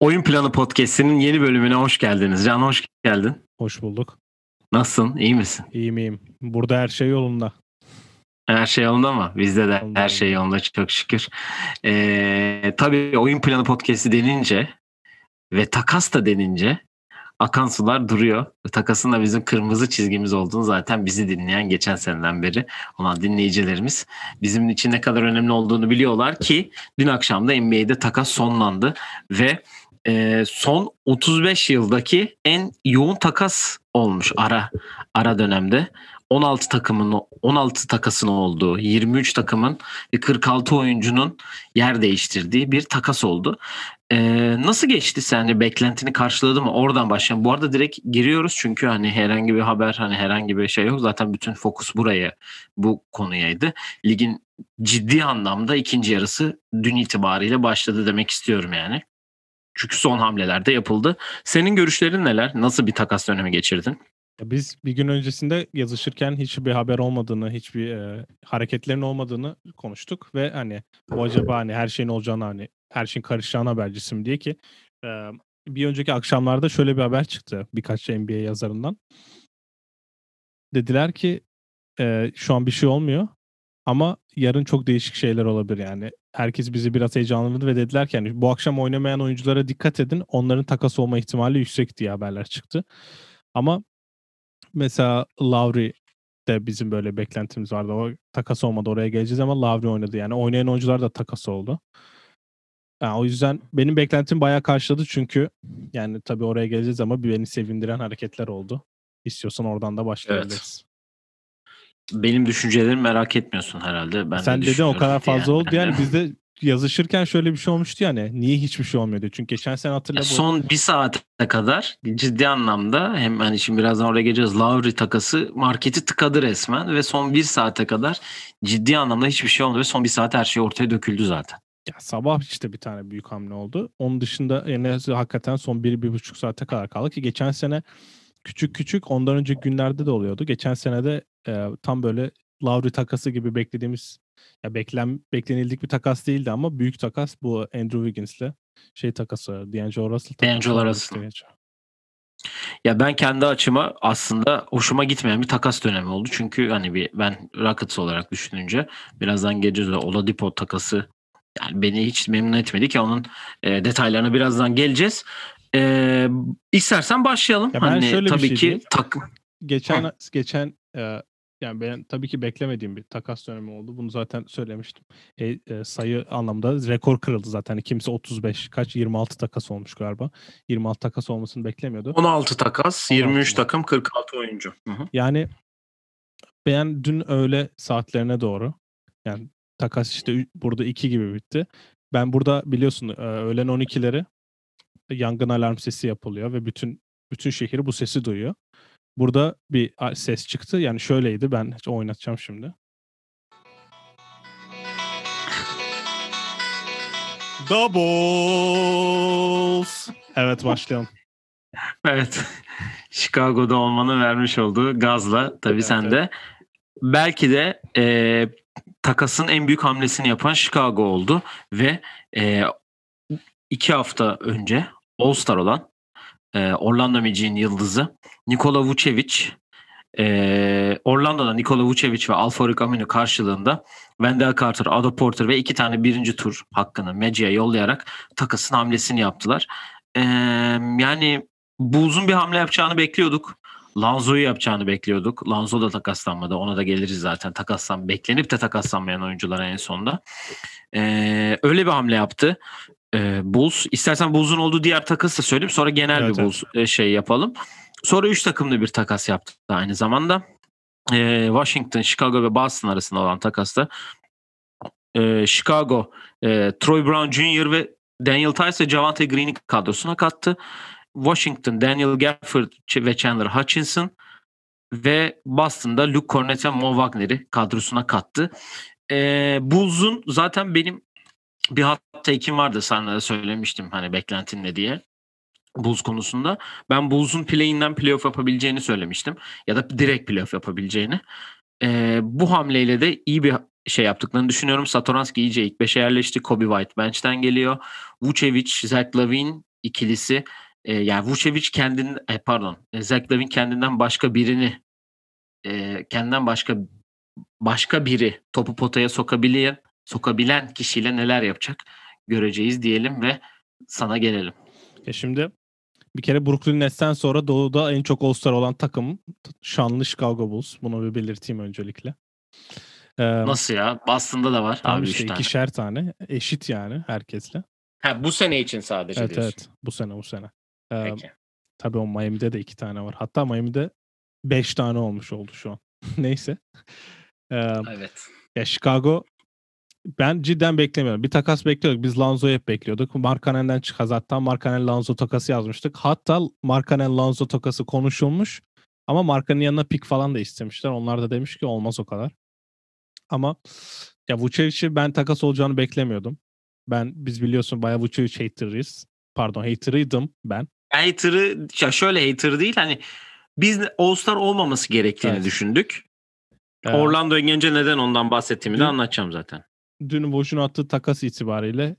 Oyun Planı Podcast'inin yeni bölümüne hoş geldiniz. Can hoş geldin. Hoş bulduk. Nasılsın? İyi misin? İyiyim iyiyim. Burada her şey yolunda. Her şey yolunda mı? Bizde de her şey yolunda çok şükür. Ee, tabii Oyun Planı Podcast'i denince ve takas da denince akan sular duruyor. Takasın da bizim kırmızı çizgimiz olduğunu zaten bizi dinleyen geçen seneden beri olan dinleyicilerimiz bizim için ne kadar önemli olduğunu biliyorlar ki dün akşam da NBA'de takas sonlandı ve e, son 35 yıldaki en yoğun takas olmuş ara ara dönemde. 16 takımın 16 takasın olduğu, 23 takımın ve 46 oyuncunun yer değiştirdiği bir takas oldu. Ee, nasıl geçti sence? Beklentini karşıladı mı? Oradan başlayalım. Bu arada direkt giriyoruz çünkü hani herhangi bir haber, hani herhangi bir şey yok. Zaten bütün fokus buraya, bu konuyaydı. Ligin ciddi anlamda ikinci yarısı dün itibariyle başladı demek istiyorum yani. Çünkü son hamleler de yapıldı. Senin görüşlerin neler? Nasıl bir takas dönemi geçirdin? Biz bir gün öncesinde yazışırken hiçbir haber olmadığını, hiçbir e, hareketlerin olmadığını konuştuk ve hani bu acaba hani her şeyin olacağını hani her şeyin karışacağını habercisi mi diye ki e, bir önceki akşamlarda şöyle bir haber çıktı birkaç NBA yazarından. Dediler ki e, şu an bir şey olmuyor ama yarın çok değişik şeyler olabilir yani. Herkes bizi biraz heyecanlandırdı ve dediler ki yani bu akşam oynamayan oyunculara dikkat edin. Onların takas olma ihtimali yüksek diye haberler çıktı. Ama mesela Lowry de bizim böyle beklentimiz vardı. O takas olmadı oraya geleceğiz ama Lowry oynadı. Yani oynayan oyuncular da takas oldu. Yani o yüzden benim beklentim bayağı karşıladı çünkü yani tabii oraya geleceğiz ama bir beni sevindiren hareketler oldu. İstiyorsan oradan da başlayabiliriz. Benim düşüncelerimi merak etmiyorsun herhalde. Ben Sen de dedin o kadar fazla diye. oldu yani bizde yazışırken şöyle bir şey olmuştu yani. Niye hiçbir şey olmuyor diye. Çünkü geçen sene hatırla Ya bu. son bir saate kadar ciddi anlamda hem hani şimdi birazdan oraya geleceğiz. Lowry takası marketi tıkadı resmen ve son bir saate kadar ciddi anlamda hiçbir şey olmadı ve son bir saat her şey ortaya döküldü zaten. Ya sabah işte bir tane büyük hamle oldu. Onun dışında yani hakikaten son bir, bir buçuk saate kadar kaldı ki geçen sene küçük küçük ondan önce günlerde de oluyordu. Geçen sene de e, tam böyle Lowry takası gibi beklediğimiz ya beklen beklenildik bir takas değildi ama büyük takas bu Andrew Wiggins'le şey takası, D'Angelo Russell takası. D'Angelo Russell. Ya ben kendi açıma aslında hoşuma gitmeyen bir takas dönemi oldu. Çünkü hani bir ben Rockets olarak düşününce birazdan geleceğiz de Oladipo takası yani beni hiç memnun etmedi ki onun e, detaylarına birazdan geleceğiz. E, istersen başlayalım. Ya ben hani şöyle tabii şey ki takım Geçen geçen e, yani ben tabii ki beklemediğim bir takas dönemi oldu. Bunu zaten söylemiştim. E, e, sayı anlamda rekor kırıldı zaten. Kimse 35 kaç 26 takas olmuş galiba. 26 takas olmasını beklemiyordu. 16 takas, 23 16. takım, 46 oyuncu. Hı hı. Yani ben dün öğle saatlerine doğru yani takas işte burada 2 gibi bitti. Ben burada biliyorsun e, öğlen 12'leri yangın alarm sesi yapılıyor ve bütün bütün şehir bu sesi duyuyor. Burada bir ses çıktı. Yani şöyleydi. Ben oynatacağım şimdi. Doubles. Evet başlayalım. Evet. Chicago'da olmanın vermiş olduğu gazla tabii Evet, sen evet. de belki de e, takasın en büyük hamlesini yapan Chicago oldu ve e, iki hafta önce All-Star olan e, Orlando Magic'in yıldızı Nikola Vucevic e, Orlando'da Nikola Vucevic ve Alfarik Aminu karşılığında Wendell Carter, Otto Porter ve iki tane birinci tur hakkını Magic'e yollayarak takasın hamlesini yaptılar. E, yani bu uzun bir hamle yapacağını bekliyorduk. Lanzo'yu yapacağını bekliyorduk. Lanzo da takaslanmadı. Ona da geliriz zaten. Takaslan beklenip de takaslanmayan oyunculara en sonunda. Ee, öyle bir hamle yaptı. Ee, Bulls. İstersen Bulls'un olduğu diğer takası da söyleyeyim. Sonra genel Evet, bir Bulls e, şey yapalım. Sonra 3 takımlı bir takas yaptı aynı zamanda. Ee, Washington, Chicago ve Boston arasında olan takasta e, Chicago, e, Troy Brown Jr. ve Daniel Tice ve Javante Green'i kadrosuna kattı. Washington, Daniel Gafford ve Chandler Hutchinson ve Boston'da Luke Cornett ve Mo Wagner'i kadrosuna kattı. Ee, Bulls'un zaten benim bir hot take'im vardı sana da söylemiştim hani beklentin ne diye. Bulls konusunda. Ben Bulls'un play'inden playoff yapabileceğini söylemiştim. Ya da direkt playoff yapabileceğini. Ee, bu hamleyle de iyi bir şey yaptıklarını düşünüyorum. Satoranski iyice ilk 5'e yerleşti. Kobe White bench'ten geliyor. Vucevic, Zach Lavin ikilisi e, yani Vucevic kendin e, pardon Zach Lavin kendinden başka birini e, kendinden başka başka biri topu potaya sokabilen sokabilen kişiyle neler yapacak göreceğiz diyelim ve sana gelelim. Ya şimdi bir kere Brooklyn Nets'ten sonra Doğu'da en çok All-Star olan takım şanlı Chicago Bulls. Bunu bir belirteyim öncelikle. Ee, Nasıl ya? Boston'da da var. Abi işte tane. ikişer tane. Eşit yani herkesle. Ha bu sene için sadece evet, diyorsun. Evet bu sene bu sene. Ee, Peki. Tabii o Miami'de de iki tane var. Hatta Miami'de beş tane olmuş oldu şu an. Neyse. Ee, evet. Ya Chicago ben cidden beklemiyorum. Bir takas bekliyorduk. Biz Lanzo'yu hep bekliyorduk. Markanen'den çıkaz. Hatta Markanen Lanzo takası yazmıştık. Hatta Markanen Lanzo takası konuşulmuş. Ama Markan'ın yanına pik falan da istemişler. Onlar da demiş ki olmaz o kadar. Ama ya Vucevic'i ben takas olacağını beklemiyordum. Ben biz biliyorsun bayağı Vucevic hater'ıyız. Pardon hater'ıydım ben. Hater'ı ya şöyle hater değil hani biz All-Star olmaması gerektiğini evet. düşündük. Ee, Orlando'ya gelince neden ondan bahsettiğimi de anlatacağım zaten. Dün Woj'un attığı takas itibariyle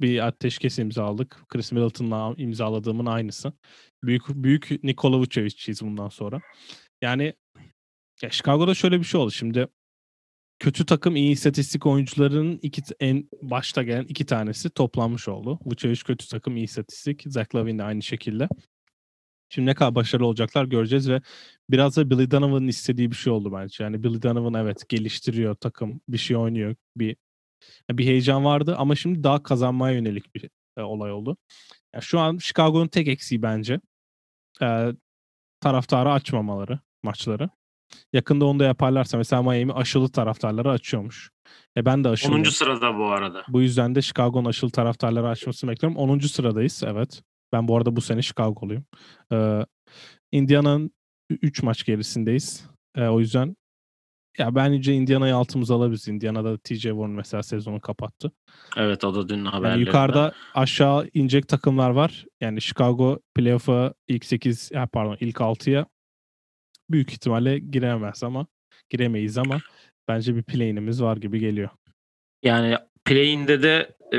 bir ateşkes imzaladık. Chris Middleton'la imzaladığımın aynısı. Büyük büyük Nikola Vucevic'iyiz bundan sonra. Yani ya Chicago'da şöyle bir şey oldu. Şimdi kötü takım iyi istatistik oyuncularının iki en başta gelen iki tanesi toplanmış oldu. Vucevic kötü takım iyi istatistik. Zach Lavin de aynı şekilde. Şimdi ne kadar başarılı olacaklar göreceğiz ve biraz da Billy Donovan'ın istediği bir şey oldu bence. Yani Billy Donovan evet geliştiriyor takım, bir şey oynuyor, bir bir heyecan vardı ama şimdi daha kazanmaya yönelik bir e, olay oldu. Yani şu an Chicago'nun tek eksiği bence e, taraftarı açmamaları maçları. Yakında onu da yaparlarsa mesela Miami aşılı taraftarları açıyormuş. E ben de aşılı. 10. sırada bu arada. Bu yüzden de Chicago'nun aşılı taraftarları açmasını bekliyorum. 10. sıradayız evet. Ben bu arada bu sene Chicago'luyum. Ee, Indiana'nın 3 maç gerisindeyiz. Ee, o yüzden ya bence Indiana'yı altımıza alabiliriz. Indiana'da TJ Warren mesela sezonu kapattı. Evet o da dün haberlerinde. Yani yukarıda aşağı inecek takımlar var. Yani Chicago playoff'a ilk 8 pardon ilk 6'ya büyük ihtimalle giremez ama giremeyiz ama bence bir play'inimiz var gibi geliyor. Yani play'inde de e,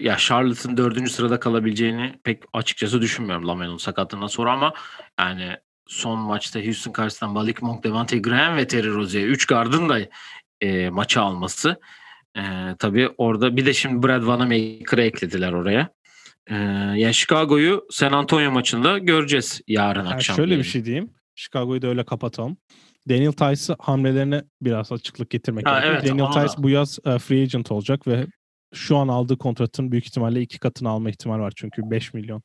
ya Charlotte'ın dördüncü sırada kalabileceğini pek açıkçası düşünmüyorum Lamelo'nun sakatlığından sonra ama yani son maçta Houston karşısından Malik Monk, Devante Graham ve Terry Rozier 3 gardın da e, maçı alması e, tabii orada bir de şimdi Brad Vanamaker'ı eklediler oraya. E, yani Chicago'yu San Antonio maçında göreceğiz yarın yani akşam. Şöyle diyelim. bir şey diyeyim. Chicago'yu da öyle kapatalım. Daniel Tice hamlelerine biraz açıklık getirmek ha, gerekiyor. Evet, Daniel Tice bu yaz uh, free agent olacak ve şu an aldığı kontratın büyük ihtimalle iki katını alma ihtimali var. Çünkü 5 milyon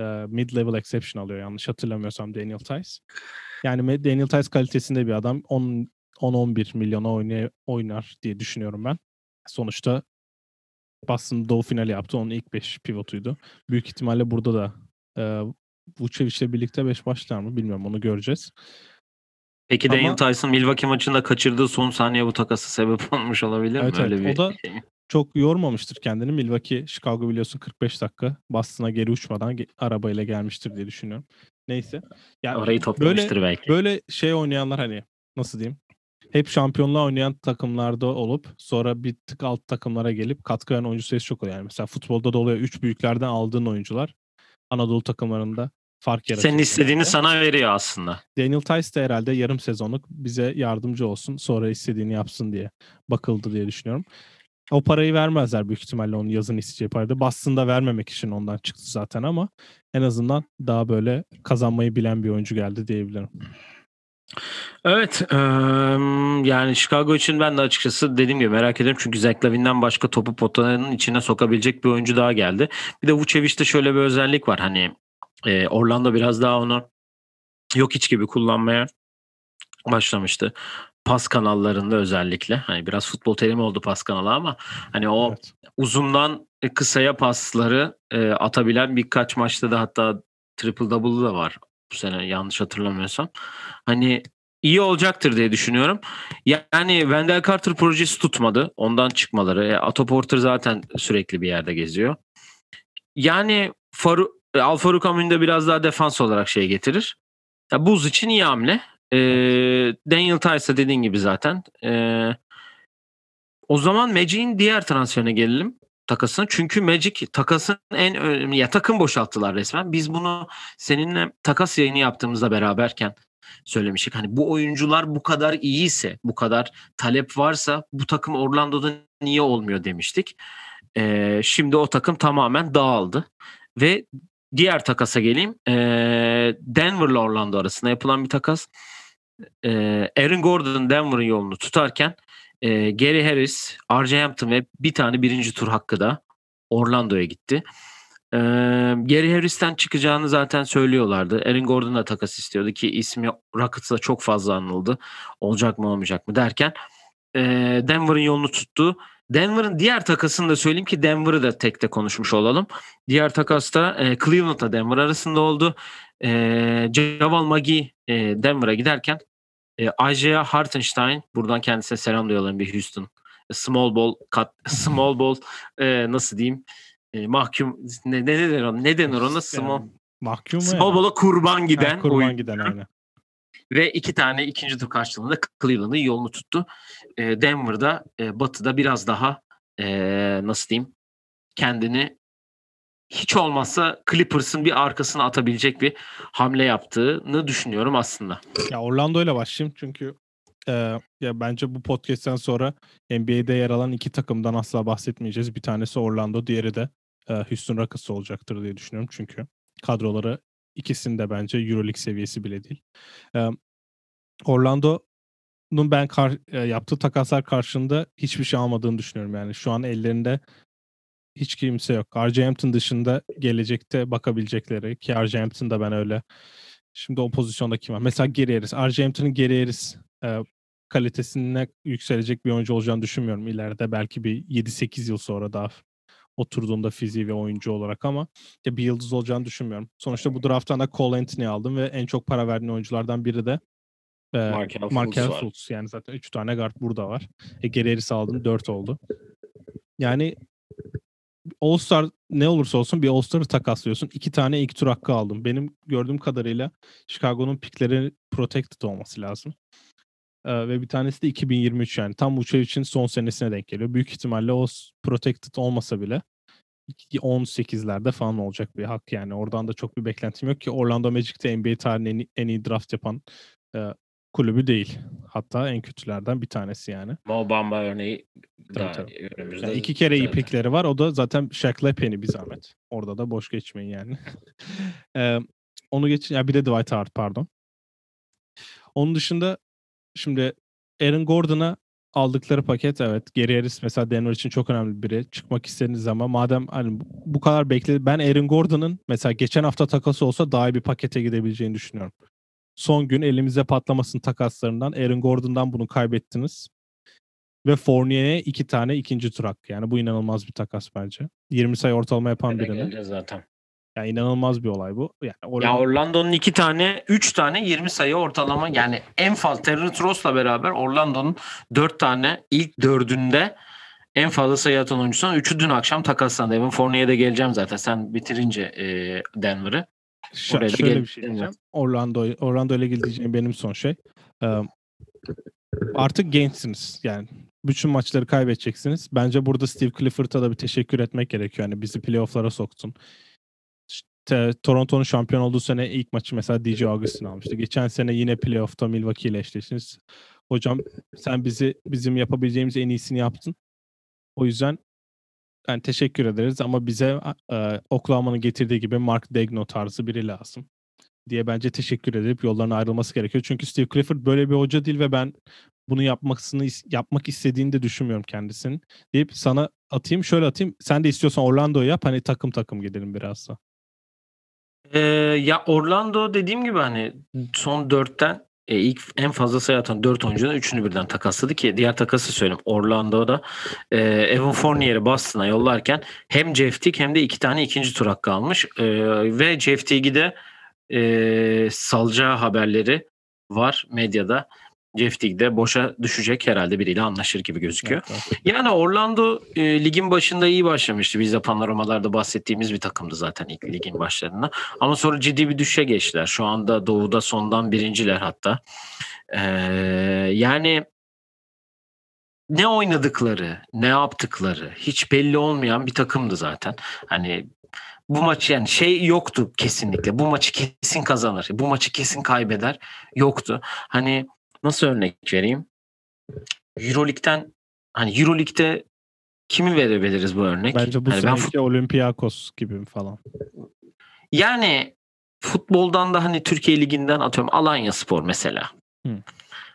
uh, mid-level exception alıyor yanlış hatırlamıyorsam Daniel Tice. Yani Daniel Tice kalitesinde bir adam 10-11 milyona oynay- oynar diye düşünüyorum ben. Sonuçta Boston Doğu finali yaptı. Onun ilk 5 pivotuydu. Büyük ihtimalle burada da uh, Vucevic'le birlikte 5 başlar mı bilmiyorum onu göreceğiz. Peki Ama, Daniel Tyson Milwaukee maçında kaçırdığı son saniye bu takası sebep olmuş olabilir evet, mi? Öyle evet. bir o da şey. çok yormamıştır kendini. Milwaukee, Chicago biliyorsun 45 dakika Boston'a geri uçmadan arabayla gelmiştir diye düşünüyorum. Neyse. Yani Orayı toplamıştır böyle, belki. Böyle şey oynayanlar hani nasıl diyeyim? Hep şampiyonluğa oynayan takımlarda olup sonra bir tık alt takımlara gelip katkı veren oyuncu sayısı çok oluyor. Yani mesela futbolda da oluyor. Üç büyüklerden aldığın oyuncular Anadolu takımlarında fark yaratıyor. Senin istediğini yani. sana veriyor aslında. Daniel Tice de herhalde yarım sezonluk bize yardımcı olsun sonra istediğini yapsın diye bakıldı diye düşünüyorum. O parayı vermezler büyük ihtimalle onun yazın isteyeceği parayı. Boston'da vermemek için ondan çıktı zaten ama en azından daha böyle kazanmayı bilen bir oyuncu geldi diyebilirim. Evet yani Chicago için ben de açıkçası dediğim gibi merak ediyorum. Çünkü Zach Lavin'den başka topu potanın içine sokabilecek bir oyuncu daha geldi. Bir de Vucevic'te şöyle bir özellik var. Hani e, Orlando biraz daha onu yok hiç gibi kullanmaya başlamıştı. Pas kanallarında özellikle. Hani biraz futbol terimi oldu pas kanalı ama hani o evet. uzundan kısaya pasları e, atabilen birkaç maçta da hatta triple double da var bu sene yanlış hatırlamıyorsam. Hani iyi olacaktır diye düşünüyorum. Yani Wendell Carter projesi tutmadı. Ondan çıkmaları. E, Otto Porter zaten sürekli bir yerde geziyor. Yani Faru E, Alfa Romeo biraz daha defans olarak şey getirir. Ya, Buz için iyi hamle. E, Daniel Tice'a dediğin gibi zaten. E, o zaman Magic'in diğer transferine gelelim takasına. Çünkü Magic takasın en önemli ya takım boşalttılar resmen. Biz bunu seninle takas yayını yaptığımızda beraberken söylemiştik. Hani bu oyuncular bu kadar iyiyse, bu kadar talep varsa bu takım Orlando'da niye olmuyor demiştik. Ee, şimdi o takım tamamen dağıldı. Ve diğer takasa geleyim. Ee, Denver'la Orlando arasında yapılan bir takas. Ee, Aaron Gordon Denver'ın yolunu tutarken e, Gary Harris, R.J. Hampton ve bir tane birinci tur hakkı da Orlando'ya gitti. E, Gary Harris'ten çıkacağını zaten söylüyorlardı. Aaron Gordon da takas istiyordu ki ismi Rockets'ta çok fazla anıldı. Olacak mı olmayacak mı derken e, Denver'ın yolunu tuttu. Denver'ın diğer takasını da söyleyeyim ki Denver'ı da tek de konuşmuş olalım. Diğer takasta e, Cleveland'la Denver arasında oldu. E, Javal Magi e, Denver'a giderken e, Isaiah Hartenstein buradan kendisine selam duyalım bir Houston. Small ball kat, small ball e, nasıl diyeyim? E, mahkum ne, ne denir ona? Ne denir ona? Small, mahkum small ball'a kurban giden ha, kurban oyun. giden aynen. Ve iki tane ikinci tur karşılığında Cleveland'ın yolunu tuttu. E, Denver'da e, batıda biraz daha e, nasıl diyeyim kendini hiç olmazsa Clippers'ın bir arkasına atabilecek bir hamle yaptığını düşünüyorum aslında. Ya Orlando ile başlayayım çünkü e, ya bence bu podcast'ten sonra NBA'de yer alan iki takımdan asla bahsetmeyeceğiz. Bir tanesi Orlando, diğeri de e, Houston Rockets olacaktır diye düşünüyorum çünkü kadroları ikisinin de bence EuroLeague seviyesi bile değil. Orlando'nun ben kar, yaptığı takaslar karşında hiçbir şey almadığını düşünüyorum. Yani şu an ellerinde hiç kimse yok. R.J. Hampton dışında gelecekte bakabilecekleri ki R.J. Hampton'da ben öyle şimdi o pozisyonda kim var? Mesela Geri Harris. R.J. Hampton'ın Geri Harris e, kalitesine yükselecek bir oyuncu olacağını düşünmüyorum ileride. Belki bir 7-8 yıl sonra daha oturduğunda fiziği ve oyuncu olarak ama ya bir yıldız olacağını düşünmüyorum. Sonuçta bu drafttan da Cole Anthony aldım ve en çok para verdiğin oyunculardan biri de e, Markel, Markel Fultz. Yani zaten 3 tane guard burada var. E, Geri Harris aldım 4 oldu. Yani All-Star ne olursa olsun bir All-Star'ı takaslıyorsun. İki tane ilk tur hakkı aldım. Benim gördüğüm kadarıyla Chicago'nun pikleri protected olması lazım. Ee, ve bir tanesi de 2023 yani tam için son senesine denk geliyor. Büyük ihtimalle o protected olmasa bile 18'lerde falan olacak bir hak yani. Oradan da çok bir beklentim yok ki Orlando Magic'te NBA tarihinin en, iyi draft yapan e, kulübü değil. Hatta en kötülerden bir tanesi yani. Mo Bamba örneği tabii, tabii. Yani iki kere iyi pikleri var. O da zaten Shaq Lepen'i bir zahmet. Orada da boş geçmeyin yani. ee, onu geç ya bir de Dwight Howard pardon. Onun dışında şimdi Aaron Gordon'a aldıkları paket evet. Gary Harris mesela Denver için çok önemli biri. Çıkmak istediğiniz ama madem hani bu kadar bekledi. Ben Aaron Gordon'ın mesela geçen hafta takası olsa daha iyi bir pakete gidebileceğini düşünüyorum son gün elimize patlamasın takaslarından Aaron Gordon'dan bunu kaybettiniz. Ve Fournier'e iki tane ikinci tur hakkı. Yani bu inanılmaz bir takas bence. 20 sayı ortalama yapan birini. zaten. Yani inanılmaz bir olay bu. Yani Orlando... Ya Orlando'nun iki tane, üç tane 20 sayı ortalama yani en fazla Terrence Ross'la beraber Orlando'nun dört tane ilk dördünde en fazla sayı atan oyuncusunun üçü dün akşam takaslandı. Evan Fournier'e de geleceğim zaten sen bitirince e, Denver'ı. Ş- Oraya şöyle bir şey diyeceğim. Orlando Orlando ile ilgili diyeceğim benim son şey. Ee, artık gençsiniz. Yani bütün maçları kaybedeceksiniz. Bence burada Steve Clifford'a da bir teşekkür etmek gerekiyor. Yani bizi playoff'lara soktun. Toronto'nun şampiyon olduğu sene ilk maçı mesela DJ Augustin almıştı. Geçen sene yine playoff'ta Milwaukee ile eşleştiniz. Hocam sen bizi bizim yapabileceğimiz en iyisini yaptın. O yüzden yani teşekkür ederiz ama bize e, Oklahoma'nın getirdiği gibi Mark Degno tarzı biri lazım diye bence teşekkür edip yollarına ayrılması gerekiyor. Çünkü Steve Clifford böyle bir hoca değil ve ben bunu yapmasını yapmak istediğini de düşünmüyorum kendisinin. Deyip sana atayım şöyle atayım. Sen de istiyorsan Orlando'yu yap hani takım takım gidelim biraz da. Ee, ya Orlando dediğim gibi hani son dörtten e, ilk en fazla sayı atan 4 oyuncunun 3'ünü birden takasladı ki diğer takası söyleyeyim. Orlando'da e, Evan Fournier'i Boston'a yollarken hem Jeff Teague hem de iki tane ikinci tur hakkı almış. E, ve Jeff Teague'i de e, salacağı haberleri var medyada. Jeff Teague de boşa düşecek herhalde biriyle anlaşır gibi gözüküyor. Evet, evet. Yani Orlando e, ligin başında iyi başlamıştı. Biz de panoramalarda bahsettiğimiz bir takımdı zaten ilk ligin başlarında. Ama sonra ciddi bir düşüşe geçtiler. Şu anda doğuda sondan birinciler hatta. Ee, yani ne oynadıkları, ne yaptıkları hiç belli olmayan bir takımdı zaten. Hani bu maç yani şey yoktu kesinlikle. Bu maçı kesin kazanır. Bu maçı kesin kaybeder. Yoktu. Hani nasıl örnek vereyim? Euroleague'den hani Euroleague'de kimi verebiliriz bu örnek? Bence bu Hani ben seneki Olympiakos gibi falan. Yani futboldan da hani Türkiye Ligi'nden atıyorum Alanya Spor mesela. Hı.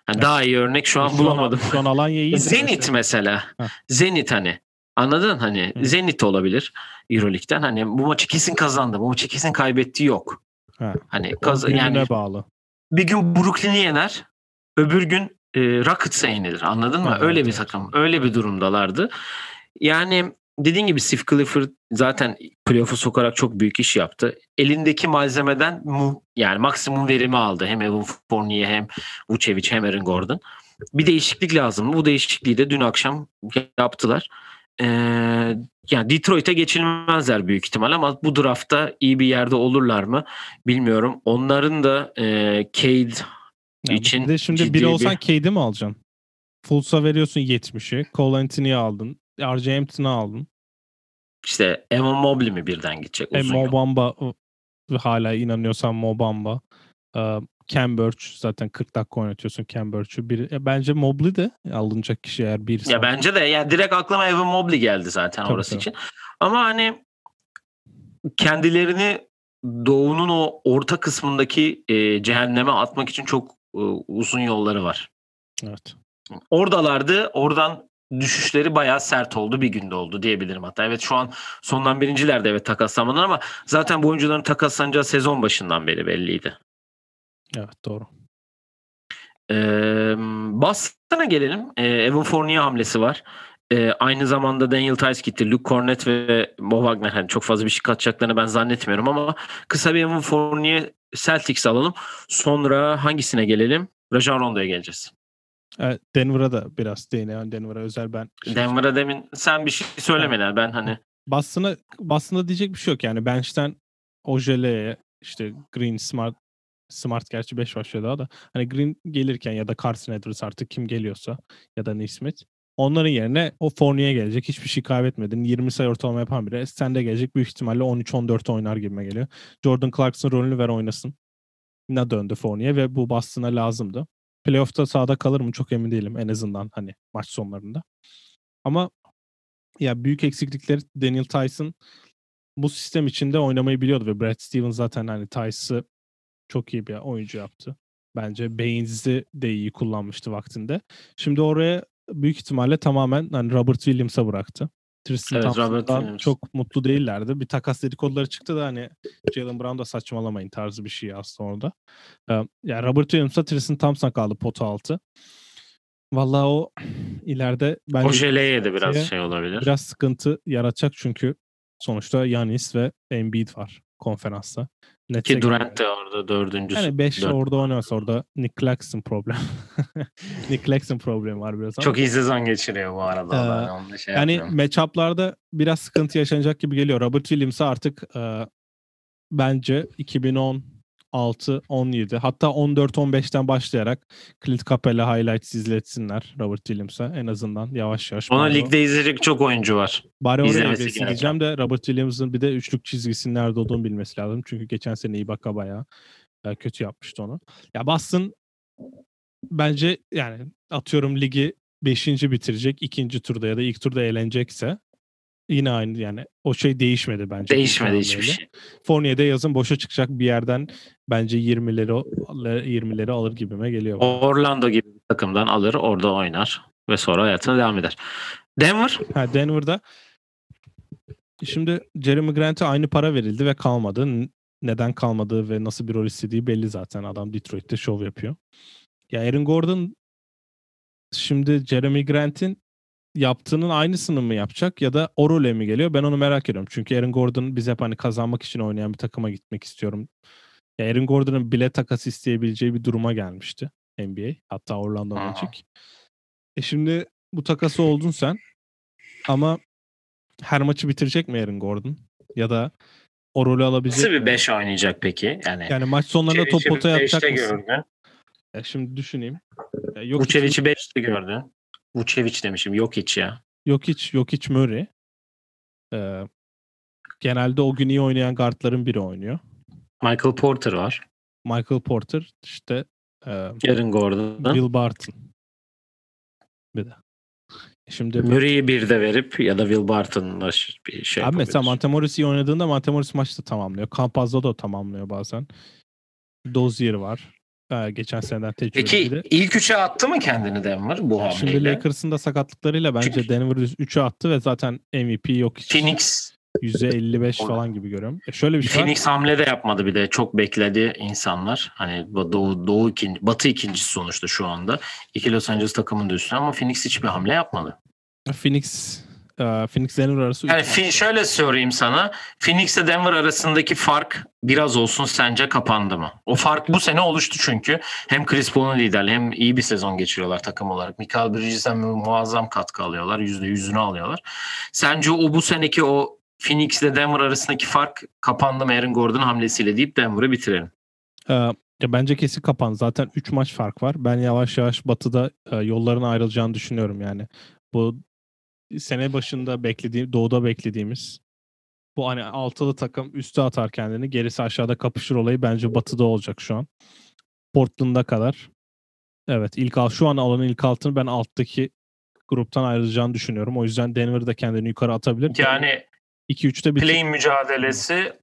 Hani daha iyi örnek şu an bulamadım. Şu an Alanya iyi. Zenit mesela. Ha. Zenit hani. Anladın? Hani Hı. Zenit olabilir Euroleague'den. Hani bu maçı kesin kazandı. Bu maçı kesin kaybetti yok. Ha. Hani kaz yani bağlı. bir gün Brooklyn'i yener, öbür gün e, Rockets'a yenilir. Anladın mı? Evet, öyle bir takım, öyle bir durumdalardı. Yani dediğin gibi Steve Clifford zaten playoff'u sokarak çok büyük iş yaptı. Elindeki malzemeden mu, yani maksimum verimi aldı. Hem Evan Fournier hem Vucevic hem Aaron Gordon. Bir değişiklik lazım. Bu değişikliği de dün akşam yaptılar. Ee, yani Detroit'e geçilmezler büyük ihtimal ama bu draftta iyi bir yerde olurlar mı bilmiyorum. Onların da e, Cade Yani için bir de şimdi biri bir- olsan Cade'i mi alacaksın? Fultz'a veriyorsun 70'i. Cole Anthony'yi aldın. RJ Hampton'ı aldın. işte Evan Mobley mi birden gidecek E? Mobamba ı, hala inanıyorsan Mobamba. Ee, Cam Birch zaten 40 dakika oynatıyorsun Cam Birch'ü. Bir, e, bence Mobley de alınacak kişi eğer birisi. Ya bence de ya direkt aklıma Evan Mobley geldi zaten Tabii, orası tabii. için. Ama hani kendilerini doğunun o orta kısmındaki e, cehenneme atmak için çok e, uzun yolları var. Evet. Oradalardı. Oradan düşüşleri bayağı sert oldu. Bir günde oldu diyebilirim hatta. Evet şu an sondan birincilerde evet takaslamadan ama zaten bu oyuncuların takaslanacağı sezon başından beri belliydi. Evet doğru. Ee, Boston'a gelelim. Ee, Evan Fournier hamlesi var. Ee, aynı zamanda Daniel Tice gitti. Luke Cornett ve Mo Wagner hani çok fazla bir şey katacaklarını ben zannetmiyorum ama kısa bir Evan Fournier Celtics alalım. Sonra hangisine gelelim? Rajon Rondo'ya geleceğiz. Evet, Denver'a da biraz değinelim. Denver'a özel ben. şey- Denver'a demin sen bir şey söylemeden ben hani Boston'a, Boston'a diyecek bir şey yok yani. Bench'ten Ojele'ye işte Green, Smart, Smart gerçi 5 başlıyor daha da. Hani Green gelirken ya da Carson Edwards artık kim geliyorsa ya da Nesmith. Onların yerine o Fournier gelecek. Hiçbir şey kaybetmedin. 20 sayı ortalama yapan biri. Sen de gelecek büyük ihtimalle 13-14 oynar gibime geliyor. Jordan Clarkson rolünü ver oynasın. Ne döndü Fournier ve bu Boston'a lazımdı. Playoff'ta sahada kalır mı çok emin değilim en azından hani maç sonlarında. Ama ya büyük eksiklikleri Daniel Tyson bu sistem içinde oynamayı biliyordu ve Brad Stevens zaten hani Tyson'ı çok iyi bir oyuncu yaptı. Bence Baines'i de iyi kullanmıştı vaktinde. Şimdi oraya büyük ihtimalle tamamen hani Robert Williams'a bıraktı. Tristan Evet, Thompson'dan çok mutlu değillerdi. Bir takas dedikoduları çıktı da hani Jalen Brown da saçmalamayın tarzı bir şey aslında orada. Ee, yani Robert Williams'a Tristan Thompson kaldı pota altı. Vallahi o ileride bence Ojele'ye de biraz şey olabilir. biraz sıkıntı yaratacak çünkü sonuçta Yanis ve Embiid var konferansta. Ki. Durant de orada dördüncüsü. Yani 5 Dört. orada oynuyorsa orada Nick Claxton problem. Nick Claxton problemi var biraz ama. Çok iyi sezon geçiriyor bu arada. Ee, ben şey yani matchup'larda biraz sıkıntı yaşanacak gibi geliyor. Robert Williams'a artık e, bence 2016 17 hatta 14 15'ten başlayarak Clint Capela highlights izletsinler Robert Williams'a en azından yavaş yavaş. Ona Bari o- ligde izleyecek çok oyuncu var. Bari oraya diyeceğim de Robert Williams'ın bir de üçlük çizgisinin nerede olduğunu bilmesi lazım. Çünkü geçen sene Ibaka bayağı e, kötü yapmıştı onu. Ya Boston bence yani atıyorum ligi 5. bitirecek ikinci turda ya da ilk turda eğlenecekse yine aynı yani o şey değişmedi bence. Değişmedi hiçbir şey. Fournier'de yazın boşa çıkacak bir yerden bence 20'leri o- 20'leri alır gibime geliyor. Orlando gibi bir takımdan alır, orada oynar ve sonra hayatına devam eder. Denver Ha, Denver'da şimdi Jeremy Grant'e aynı para verildi ve kalmadı. Neden kalmadığı ve nasıl bir rol istediği belli zaten. Adam Detroit'te şov yapıyor. Ya Aaron Gordon şimdi Jeremy Grant'in yaptığının aynısını mı yapacak ya da o role mi geliyor? Ben onu merak ediyorum. Çünkü Aaron Gordon biz hep hani kazanmak için oynayan bir takıma gitmek istiyorum. Ya Aaron Gordon'ın bile takas isteyebileceği bir duruma gelmişti. NBA. Hatta Orlando Magic. E şimdi bu takası oldun sen. Ama her maçı bitirecek mi Aaron Gordon? Ya da o rolü alabilecek Nasıl bir mi? 5 oynayacak peki? Yani, Yani maç sonlarında top potaya atacak mısın? gördün. Ya şimdi düşüneyim. Ya yok Vucevic'i 5'te gördün. Vucevic demişim. Yok hiç ya. yok hiç yok hiç Murray. Ee, genelde o gün iyi oynayan guardların biri oynuyor. Michael Porter var. Michael Porter işte e, Aaron Gordon. Will Barton. Bir de. Şimdi Murray'i bir de verip ya da Will Barton'la bir şey Abi mesela. Montemoris iyi oynadığında Montemoris maçta tamamlıyor. Campazzo da tamamlıyor bazen. Dozier var. Ee, geçen seneden Peki tecrübeli. ilk üçe attı mı kendini Denver bu hamleyle? Şimdi Lakers'ın da sakatlıklarıyla bence Çünkü- Denver 3'e attı ve zaten MVP yok hiç. Phoenix %55 O- falan gibi görüyorum. E şöyle bir şey var. Phoenix hamle de yapmadı bir de çok bekledi insanlar. Hani doğu, doğu ikinci, batı ikincisi sonuçta şu anda. İki Los Angeles takımının da üstüne ama Phoenix hiçbir hamle yapmadı. Phoenix e, Phoenix Denver arası Yani. Fi- şöyle söyleyeyim sana. Phoenix ile Denver arasındaki fark biraz olsun sence kapandı mı? O fark bu sene oluştu çünkü. Hem Chris Paul'un liderliği hem iyi bir sezon geçiriyorlar takım olarak. Michael Bridges'den mu- muazzam katkı alıyorlar. Yüzde yüzünü alıyorlar. Sence o bu seneki o Phoenix ile Denver arasındaki fark kapandı mı Aaron Gordon hamlesiyle deyip Denver'ı bitirelim. Ee, ya bence kesin kapan. Zaten 3 maç fark var. Ben yavaş yavaş Batı'da e, yolların ayrılacağını düşünüyorum yani. Bu sene başında beklediğim, doğuda beklediğimiz bu hani altılı takım üste atar kendini. Gerisi aşağıda kapışır olayı bence Batı'da olacak şu an. Portland'a kadar. Evet ilk al şu an alanın ilk altını ben alttaki gruptan ayrılacağını düşünüyorum. O yüzden Denver da kendini yukarı atabilir. Yani 2-3'te bir play mücadelesi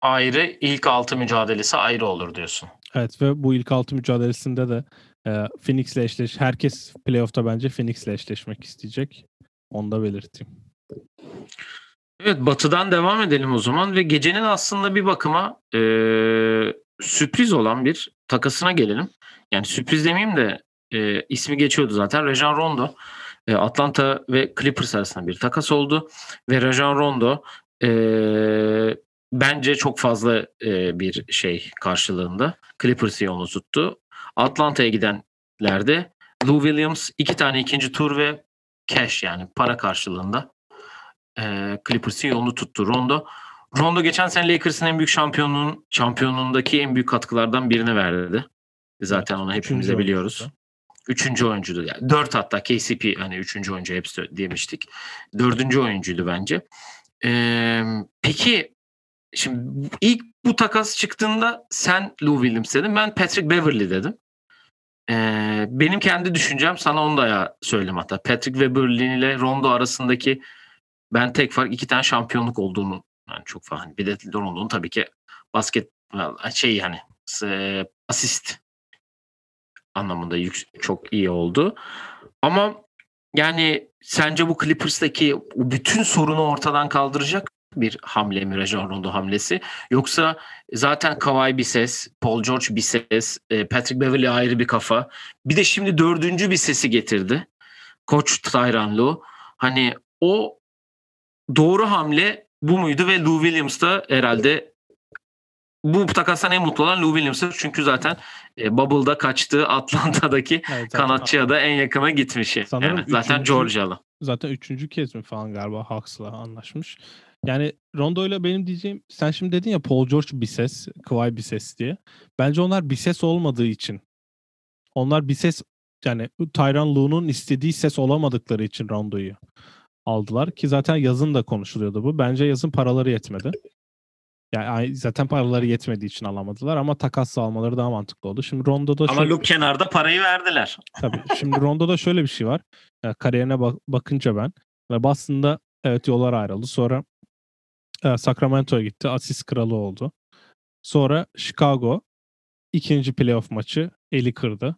ayrı, ilk altı mücadelesi ayrı olur diyorsun. Evet ve bu ilk altı mücadelesinde de e, Phoenix'le eşleş. Herkes playoff'ta bence Phoenix'le eşleşmek isteyecek. Onu da belirteyim. Evet Batı'dan devam edelim o zaman ve gecenin aslında bir bakıma e, sürpriz olan bir takasına gelelim. Yani sürpriz demeyeyim de e, ismi geçiyordu zaten. Rajon Rondo e, Atlanta ve Clippers arasında bir takas oldu ve Rajon Rondo e, bence çok fazla e, bir şey karşılığında Clippers'ı yolunu tuttu. Atlanta'ya gidenlerde Lou Williams iki tane ikinci tur ve cash yani para karşılığında e, Clippers'ın yolunu tuttu Rondo. Rondo geçen sene Lakers'ın en büyük şampiyonluğun şampiyonluğundaki en büyük katkılardan birine verdi. Zaten onu hepimiz de biliyoruz. Üçüncü oyuncuydu. Yani dört hatta KCP hani üçüncü oyuncu hepsi demiştik. Dördüncü oyuncuydu bence. Ee, peki şimdi ilk bu takas çıktığında sen Lou Williams dedin. Ben Patrick Beverly dedim. Ee, benim kendi düşüncem sana onu da söyleyeyim hatta. Patrick Beverly ile Rondo arasındaki ben tek fark iki tane şampiyonluk olduğunu yani çok falan. Hani Bir de Rondo'nun tabii ki basket şey yani asist anlamında yük, çok iyi oldu. Ama yani sence bu Clippers'taki bütün sorunu ortadan kaldıracak bir hamle mi Rajon Rondo hamlesi? Yoksa zaten Kawhi bir ses, Paul George bir ses, e, Patrick Beverly ayrı bir kafa. Bir de şimdi dördüncü bir sesi getirdi. Koç Tyronn Lue. Hani o doğru hamle bu muydu ve Lou Williams da herhalde bu takastan en mutlu olan Lou Williams'ı çünkü zaten e, Bubble'da kaçtığı Atlanta'daki Evet, kanatçıya da en yakına gitmiş. Sanırım Yani zaten Georgia'lı. Zaten üçüncü kez mi falan galiba Hawks'la anlaşmış. Yani Rondo ile benim diyeceğim sen şimdi dedin ya Paul George bir ses, Kawhi bir ses diye. Bence onlar bir ses olmadığı için. Onlar bir ses yani Tyron Lue'nun istediği ses olamadıkları için Rondo'yu aldılar ki zaten yazın da konuşuluyordu bu. Bence yazın paraları yetmedi. Yani zaten paraları yetmediği için alamadılar ama takas almaları daha mantıklı oldu. Şimdi Rondo'da Ama şöyle- Luke kenarda parayı verdiler. Tabii. Şimdi Rondo'da şöyle bir şey var. E, kariyerine bak- bakınca ben ve Boston'da evet yollar ayrıldı. Sonra Sacramento'ya gitti. Asist kralı oldu. Sonra Chicago ikinci playoff maçı eli kırdı.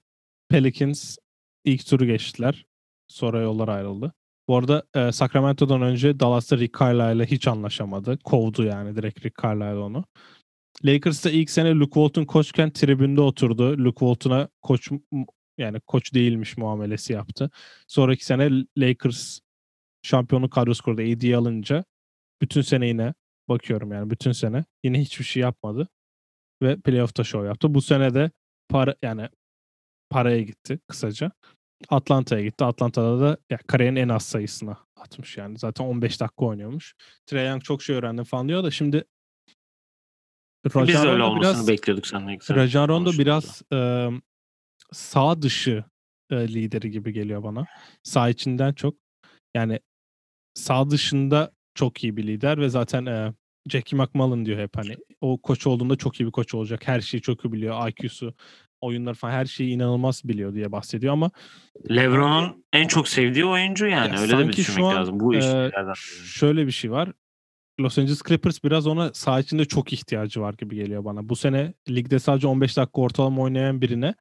Pelicans ilk turu geçtiler. Sonra yollar ayrıldı. Bu arada e, Sacramento'dan önce Dallas'ta Rick Carlisle'la hiç anlaşamadı. Kovdu yani direkt Rick Carlisle onu. Lakers'ta ilk sene Luke Walton koçken tribünde oturdu. Luke Walton'a koç yani koç değilmiş muamelesi yaptı. Sonraki sene Lakers şampiyonluk kadrosu kurdu. AD alınca bütün sene yine bakıyorum yani bütün sene yine hiçbir şey yapmadı ve playoff'ta show yaptı. Bu sene de para yani paraya gitti kısaca. Atlanta'ya gitti. Atlanta'da da ya, kariyerin en az sayısına atmış yani. Zaten 15 dakika oynuyormuş. Trae Young çok şey öğrendi falan diyor da şimdi Biz Rajon öyle olmasını biraz bekliyorduk senden. güzel Rajon Rondo biraz e, sağ dışı e, lideri gibi geliyor bana. Sağ içinden çok. Yani sağ dışında çok iyi bir lider ve zaten e, Jackie McMullen diyor hep hani o koç olduğunda çok iyi bir koç olacak. Her şeyi çok iyi biliyor. IQ'su, oyunlar falan her şeyi inanılmaz biliyor diye bahsediyor ama LeBron'un en çok sevdiği oyuncu yani. Ya Öyle de düşünmek an, lazım. Bu e, işlerden. şöyle bir şey var. Los Angeles Clippers biraz ona saha içinde çok ihtiyacı var gibi geliyor bana. Bu sene ligde sadece 15 dakika ortalama oynayan birine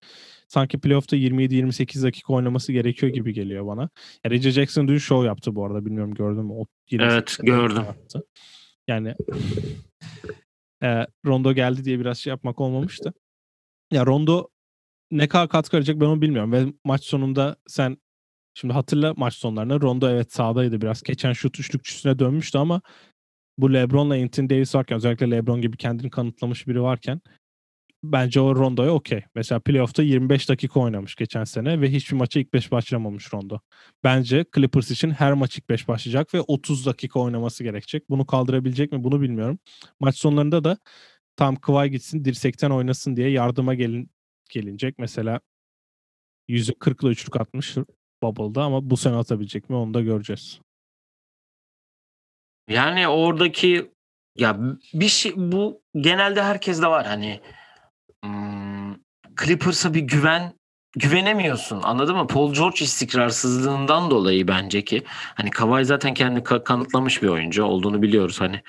sanki playoff'ta 27-28 dakika oynaması gerekiyor gibi geliyor bana. Ya Reggie Jackson dün show yaptı bu arada. Bilmiyorum gördün mü? O 28 Evet, gördüm. Yaptı. Yani e, Rondo geldi diye biraz şey yapmak olmamış da. Ya Rondo ne kadar katkı verecek ben onu bilmiyorum. Ve maç sonunda sen şimdi hatırla maç sonlarını Rondo evet sahadaydı biraz. Geçen şut üçlükçüsüne dönmüştü ama bu LeBron'la Anthony Davis varken özellikle LeBron gibi kendini kanıtlamış biri varken bence o Rondo'ya okey. Mesela playoff'ta 25 dakika oynamış geçen sene ve hiçbir maça ilk 5 başlamamış Rondo. Bence Clippers için her maç ilk 5 başlayacak ve 30 dakika oynaması gerekecek. Bunu kaldırabilecek mi bunu bilmiyorum. Maç sonlarında da tam Kıvay gitsin dirsekten oynasın diye yardıma gelin gelinecek. Mesela %40'la üçlük atmış Bubble'da ama bu sene atabilecek mi onu da göreceğiz. Yani oradaki ya bir şey bu genelde herkeste var hani Clippers'a bir güven güvenemiyorsun anladın mı? Paul George istikrarsızlığından dolayı bence ki hani Kawhi zaten kendini ka- kanıtlamış bir oyuncu olduğunu biliyoruz hani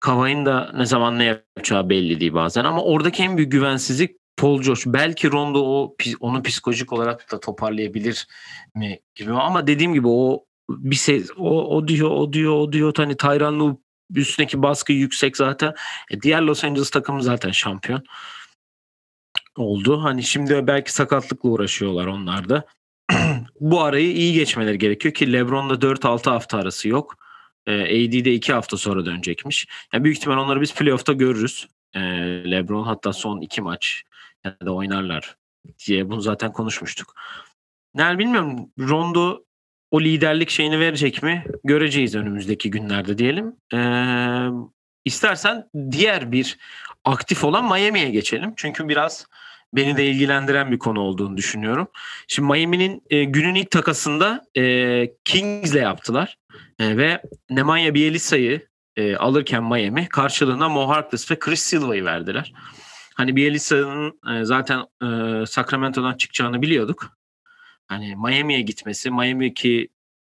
Kawhi'nin da ne zaman ne yapacağı belli değil bazen ama oradaki en büyük güvensizlik Paul George. Belki Rondo o onu psikolojik olarak da toparlayabilir mi gibi ama dediğim gibi o bir ses o, o diyor o diyor o diyor hani Tyronn Lue üstündeki baskı yüksek zaten. E, diğer Los Angeles takımı zaten şampiyon oldu. Hani şimdi belki sakatlıkla uğraşıyorlar onlar da. Bu arayı iyi geçmeleri gerekiyor ki LeBron'da 4-6 hafta arası yok. E, AD'de 2 hafta sonra dönecekmiş. Yani büyük ihtimal onları biz playoff'ta görürüz. E, LeBron hatta son 2 maç ya da oynarlar diye bunu zaten konuşmuştuk. Yani bilmiyorum Rondo o liderlik şeyini verecek mi? Göreceğiz önümüzdeki günlerde diyelim. Ee, istersen diğer bir aktif olan Miami'ye geçelim. Çünkü biraz beni de ilgilendiren bir konu olduğunu düşünüyorum. Şimdi Miami'nin e, günün ilk takasında e, Kings'le yaptılar. E, ve Nemanja Bielisa'yı e, alırken Miami karşılığında Mo Harkless ve Chris Silva'yı verdiler. Hani Bielisa'nın e, zaten e, Sacramento'dan çıkacağını biliyorduk. Hani Miami'ye gitmesi, Miami ki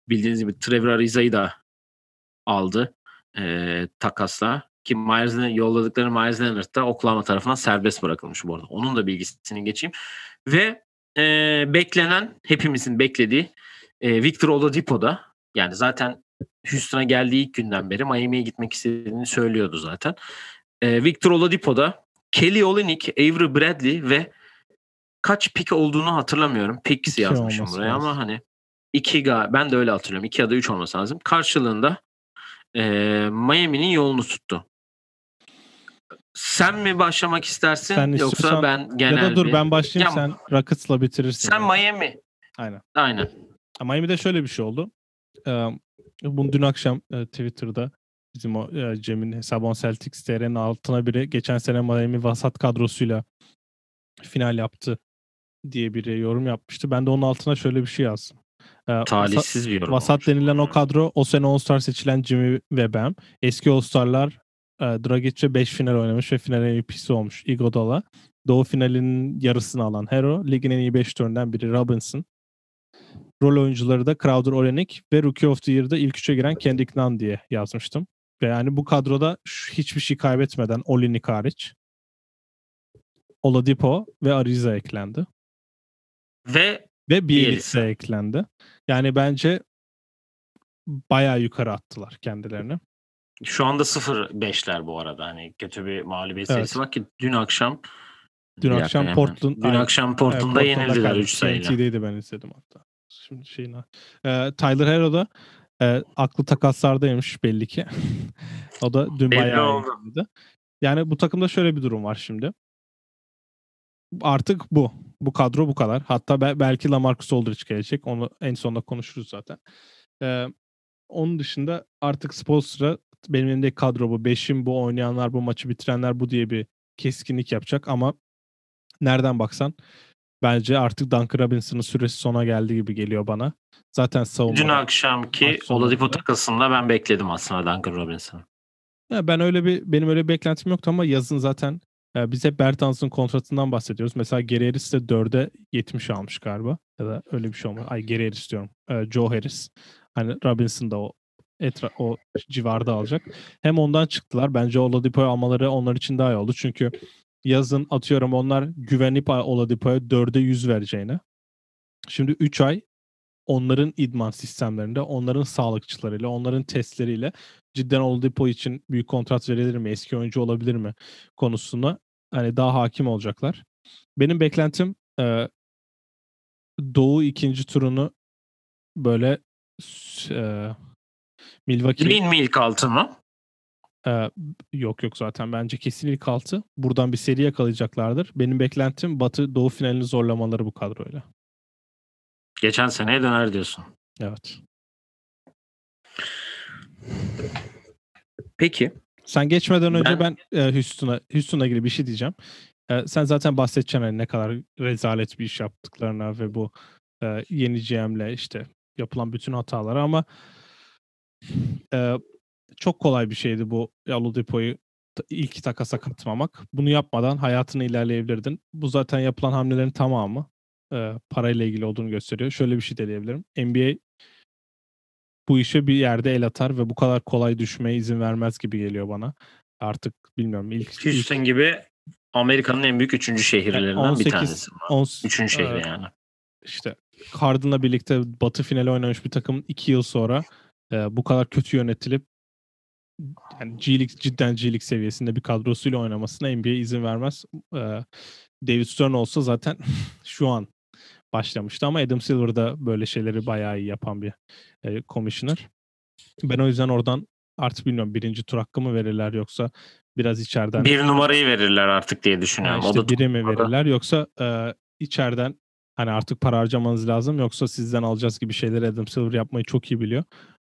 bildiğiniz gibi Trevor Ariza'yı da aldı e, takasla. Ki Myers yolladıkları Myers Leonard da Oklahoma tarafından serbest bırakılmış bu arada. Onun da bilgisini geçeyim. Ve e, beklenen, hepimizin beklediği e, Victor Oladipo da yani zaten Houston'a geldiği ilk günden beri Miami'ye gitmek istediğini söylüyordu zaten. E, Victor Oladipo da Kelly Olynyk, Avery Bradley ve kaç pik olduğunu hatırlamıyorum. İki yazmışım buraya lazım. ama hani iki ga ben de öyle hatırlıyorum. İki ya da üç olması lazım. Karşılığında e, Miami'nin yolunu tuttu. Sen mi başlamak istersin Sen yoksa ben genel ya da dur bir- ben başlayayım Ya- sen Rockets'la bitirirsin. Sen yani. Miami. Aynen. Aynen. Miami'de şöyle bir şey oldu. Bunu dün akşam e, Twitter'da bizim o e, Cem'in hesabı on Celtics TR'nin altına biri geçen sene Miami vasat kadrosuyla final yaptı diye biri yorum yapmıştı. Ben de onun altına şöyle bir şey yazdım. Vasat- Talihsiz bir yorum. Vasat olmuş. denilen o kadro o sene All-Star seçilen Jimmy ve Bam. Eski All-Star'lar e, Dragic'e 5 final oynamış ve final MVP'si olmuş Iguodala. Doğu finalinin yarısını alan Hero. Ligin en iyi 5 şutöründen biri Robinson. Rol oyuncuları da Crowder Olenek ve Rookie of the Year'da ilk üçe giren Kendrick Nunn diye yazmıştım. Ve yani bu kadroda hiçbir şey kaybetmeden Olenek hariç Oladipo ve Ariza eklendi. Ve Ve. Bielitsa eklendi. Yani bence bayağı yukarı attılar kendilerini. Şu anda 0-5'ler bu arada. Hani kötü bir mağlubiyet Evet. serisi var ki dün akşam Dün Bir akşam. Portland Dün Aynen. akşam Evet, Portland'da yenildiler kaybetti. 3 sayıyla. TNT'deydi ben izledim hatta. Şimdi şeyin ee, Tyler Hero da e, aklı takaslardaymış belli ki. o da dün Belli bayağı oldu. Yani bu takımda şöyle bir durum var şimdi. Artık bu. Bu kadro bu kadar. Hatta be- belki Lamarcus Aldridge gelecek. Onu en sonunda konuşuruz zaten. Ee, onun dışında artık Spolstra benim elimdeki kadro bu. Beşim bu oynayanlar bu maçı bitirenler bu diye bir keskinlik yapacak ama nereden baksan bence artık Duncan Robinson'ın süresi sona geldi gibi geliyor bana. Zaten savunma. Dün akşamki. Oladipo takasında ben bekledim aslında Duncan Robinson'ı. Ya ben öyle bir benim öyle bir beklentim yoktu ama yazın zaten e, biz hep Bertans'ın kontratından bahsediyoruz. Mesela Gary Harris de 4'e 70 almış galiba. Ya da öyle bir şey olmadı. Ay Gary Harris diyorum. E, Joe Harris. Hani Robinson da o etra o civarda alacak. Hem ondan çıktılar. Bence Oladipo'yu almaları onlar için daha iyi oldu. Çünkü yazın atıyorum onlar güvenip Oladipo'ya 4'e 100 vereceğine. Şimdi 3 ay onların idman sistemlerinde, onların sağlıkçılarıyla, onların testleriyle cidden Oladipo için büyük kontrat verilir mi, eski oyuncu olabilir mi konusunda hani daha hakim olacaklar. Benim beklentim e, Doğu ikinci turunu böyle e, Milwaukee Green mi ilk altı mı? e, yok yok zaten bence kesin ilk altı. Buradan bir seri yakalayacaklardır. Benim beklentim Batı Doğu finalini zorlamaları bu kadroyla. Geçen seneye döner diyorsun. Evet. Peki. Sen geçmeden önce Ben- ben, e, Houston'a Houston'la ilgili bir şey diyeceğim. E, sen zaten bahsedeceksin hani ne kadar rezalet bir iş yaptıklarına ve bu e, yeni GM'le işte yapılan bütün hatalara ama e, çok kolay bir şeydi bu Oladipo'yu ta- ilk takasa katmamak. Bunu yapmadan hayatını ilerleyebilirdin. Bu zaten yapılan hamlelerin tamamı e, parayla ilgili olduğunu gösteriyor. Şöyle bir şey de diyebilirim. NBA bu işe bir yerde el atar ve bu kadar kolay düşmeye izin vermez gibi geliyor bana. Artık bilmiyorum ilk, ilk Houston gibi Amerika'nın en büyük üçüncü şehirlerinden 18 bir tanesi. 10 Üçüncü şehri e, yani. işte Harden'la birlikte Batı finali oynamış bir takım iki yıl sonra e, bu kadar kötü yönetilip yani G League, cidden G League seviyesinde bir kadrosuyla oynamasına NBA izin vermez. E, David Stern olsa zaten şu an başlamıştı ama Adam Silver da böyle şeyleri bayağı iyi yapan bir e, commissioner. Ben o yüzden oradan artık bilmiyorum birinci tur hakkı mı verirler yoksa biraz içeriden Bir numarayı verirler artık diye düşünüyorum. işte o da biri mi verirler yoksa e, içeriden hani artık para harcamanız lazım yoksa sizden alacağız gibi şeyleri Adam Silver yapmayı çok iyi biliyor.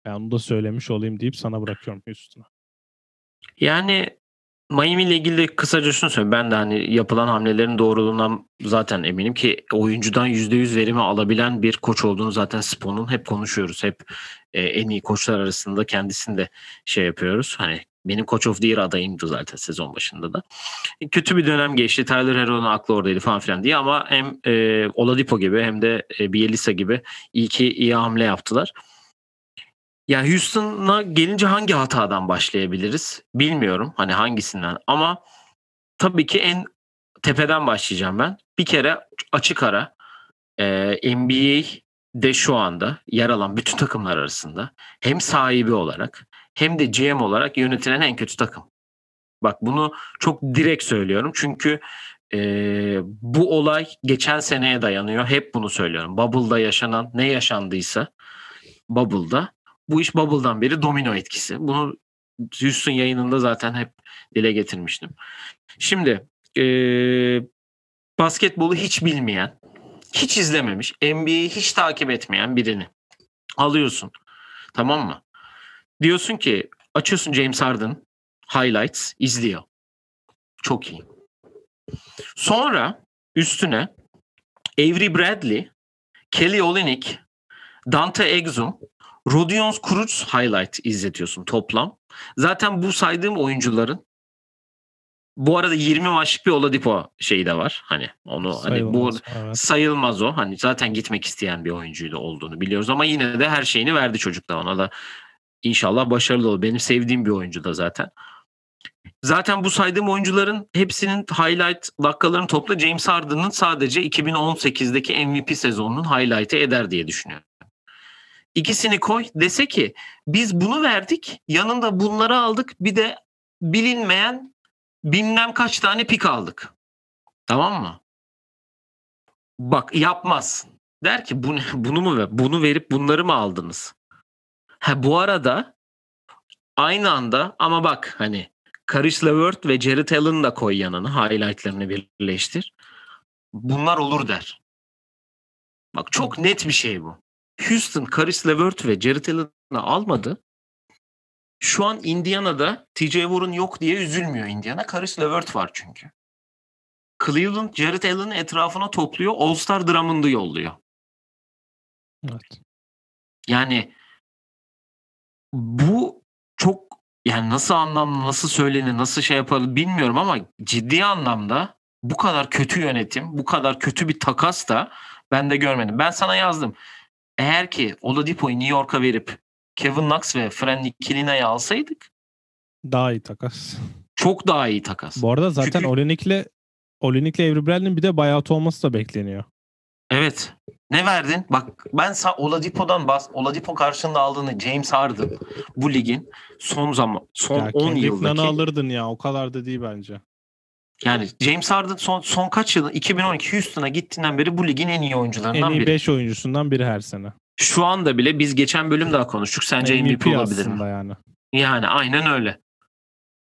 Yani onu da söylemiş olayım deyip sana bırakıyorum Houston'a. Yani Miami ile ilgili de kısaca şunu söyleyeyim. Ben de hani yapılan hamlelerin doğruluğundan zaten eminim ki oyuncudan %100 verimi alabilen bir koç olduğunu zaten Spon'un hep konuşuyoruz. Hep e, en iyi koçlar arasında kendisini de şey yapıyoruz. Hani benim Coach of the Year adayımdı zaten sezon başında da. Kötü bir dönem geçti. Tyler Hero'nun aklı oradaydı falan filan diye ama hem e, Oladipo gibi hem de e, Bielisa gibi iyi ki iyi hamle yaptılar. Ya Houston'a gelince hangi hatadan başlayabiliriz? Bilmiyorum hani hangisinden ama tabii ki en tepeden başlayacağım ben. Bir kere açık ara e, NBA'de şu anda yer alan bütün takımlar arasında hem sahibi olarak hem de GM olarak yönetilen en kötü takım. Bak bunu çok direkt söylüyorum çünkü e, bu olay geçen seneye dayanıyor. Hep bunu söylüyorum. Bubble'da yaşanan ne yaşandıysa Bubble'da bu iş Bubble'dan beri domino etkisi. Bunu Houston yayınında zaten hep dile getirmiştim. Şimdi e, basketbolu hiç bilmeyen, hiç izlememiş, NBA'yi hiç takip etmeyen birini alıyorsun. Tamam mı? Diyorsun ki açıyorsun James Harden highlights izliyor. Çok iyi. Sonra üstüne Avery Bradley, Kelly Olynyk, Dante Exum, Rodion Kuruc highlight izletiyorsun toplam. Zaten bu saydığım oyuncuların bu arada 20 maçlık bir Oladipo şeyi de var. Hani onu hani bu Sayılmaz, evet. sayılmaz o. Hani zaten gitmek isteyen bir oyuncuydu olduğunu biliyoruz ama yine de her şeyini verdi çocuk da ona da inşallah başarılı olur. Benim sevdiğim bir oyuncu da zaten. Zaten bu saydığım oyuncuların hepsinin highlight dakikalarını topla James Harden'ın sadece 2018'deki MVP sezonunun highlight'ı eder diye düşünüyorum. İkisini koy dese ki biz bunu verdik yanında bunları aldık bir de bilinmeyen bilmem kaç tane pik aldık. Tamam mı? Bak yapmaz. Der ki bunu, bunu mu ver- bunu verip bunları mı aldınız? Ha bu arada aynı anda ama bak hani Karis LeVert ve Jared Allen'ı da koy yanına highlightlarını birleştir. bunlar olur der. Bak çok net bir şey bu. Houston, Karis LeVert ve Jared Allen'ı almadı. Şu an Indiana'da TJ Warren yok diye üzülmüyor Indiana. Karis LeVert var çünkü. Cleveland Jared Allen'ı etrafına topluyor. All-Star Drummond'u yolluyor. Evet. Yani bu çok yani nasıl anlamlı, nasıl söylenir, nasıl şey yapar bilmiyorum ama ciddi anlamda bu kadar kötü yönetim, bu kadar kötü bir takas da ben de görmedim. Ben sana yazdım. Eğer ki Oladipo'yu New York'a verip Kevin Knox ve Fran Nikilina'yı alsaydık Daha iyi takas. çok daha iyi takas. Bu arada zaten Çünkü- Olenik'le Olenik'le Avery Bradley'nin bir de buyout olması da bekleniyor. Evet. Ne verdin? Bak ben sa Oladipo'dan bas Oladipo karşında aldığını James Harden bu ligin son zaman son Ya 10 Kendrick yıldaki Nunn'ı alırdın ya. O kadar da değil bence. Yani James Harden son son kaç yıl 2012 Houston'a gittiğinden beri bu ligin en iyi En oyuncularından iyi biri. 5 oyuncusundan biri her sene. Şu anda bile biz geçen bölüm daha konuştuk. Sence MVP, olabilir mi? yani. Yani aynen öyle.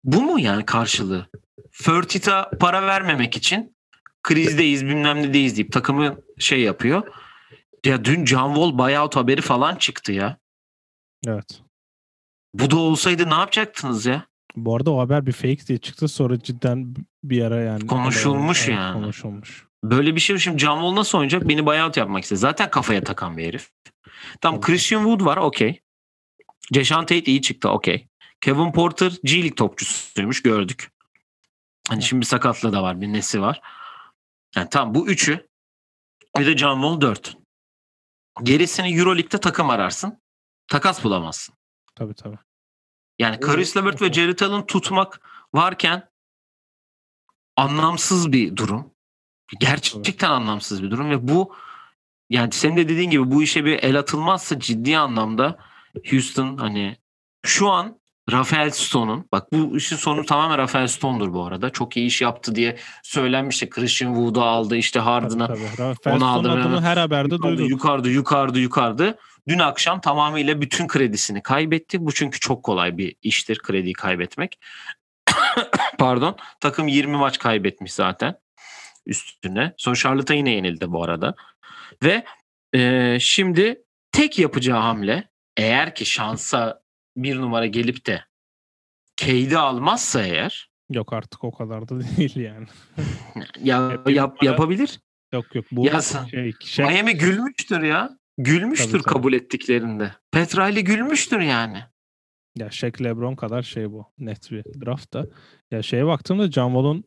Bu mu yani karşılığı? Fertit'a para vermemek için krizdeyiz bilmem ne deyiz deyip takımı şey yapıyor. Ya dün John Wall buyout haberi falan çıktı ya. Evet. Bu da olsaydı ne yapacaktınız ya? Bu arada o haber bir fake diye çıktı. Sonra cidden bir ara yani. Konuşulmuş Evet, yani. Konuşulmuş. Böyle bir şey yok. şimdi John Wall nasıl oynayacak? Beni buyout yapmak istedi. Zaten kafaya takan bir herif. Tabii. Christian Wood var okey. Jason Tate iyi çıktı okey. Kevin Porter G League topçusuymuş gördük. Hani şimdi bir sakatlığı da var bir nesi var. Yani tamam bu üçü. Bir de John Wall dört. Gerisini Euroleague'de takım ararsın. Takas bulamazsın. Tabii tabii. Yani Caris LeVert ve Jared Allen tutmak varken anlamsız bir durum. Gerçekten anlamsız bir durum ve bu yani senin de dediğin gibi bu işe bir el atılmazsa ciddi anlamda Houston hani şu an Rafael Stone'un bak bu işin sonu tamamen Rafael Stone'dur bu arada. Çok iyi iş yaptı diye söylenmişti. Christian Wood'u aldı işte Harden'a Onu aldı. adını her haberde duyduk. yukarıda yukarıda yukarıda. Dün akşam tamamıyla bütün kredisini kaybetti. Bu çünkü çok kolay bir iştir krediyi kaybetmek. Pardon. Takım 20 maç kaybetmiş zaten üstüne. Son Charlotte'a yine yenildi bu arada. Ve e, şimdi tek yapacağı hamle eğer ki şansa bir numara gelip de Cade'i almazsa eğer Yok artık o kadar da değil yani. ya, yap, yapabilir. Yok yok bu Ya şey, şey Miami gülmüştür ya. Gülmüştür Tabii, tabii. kabul ettiklerinde. Petrali gülmüştür yani. ya Shaq LeBron kadar şey bu. Net bir draft da. Ya şeye baktığımda Wall'un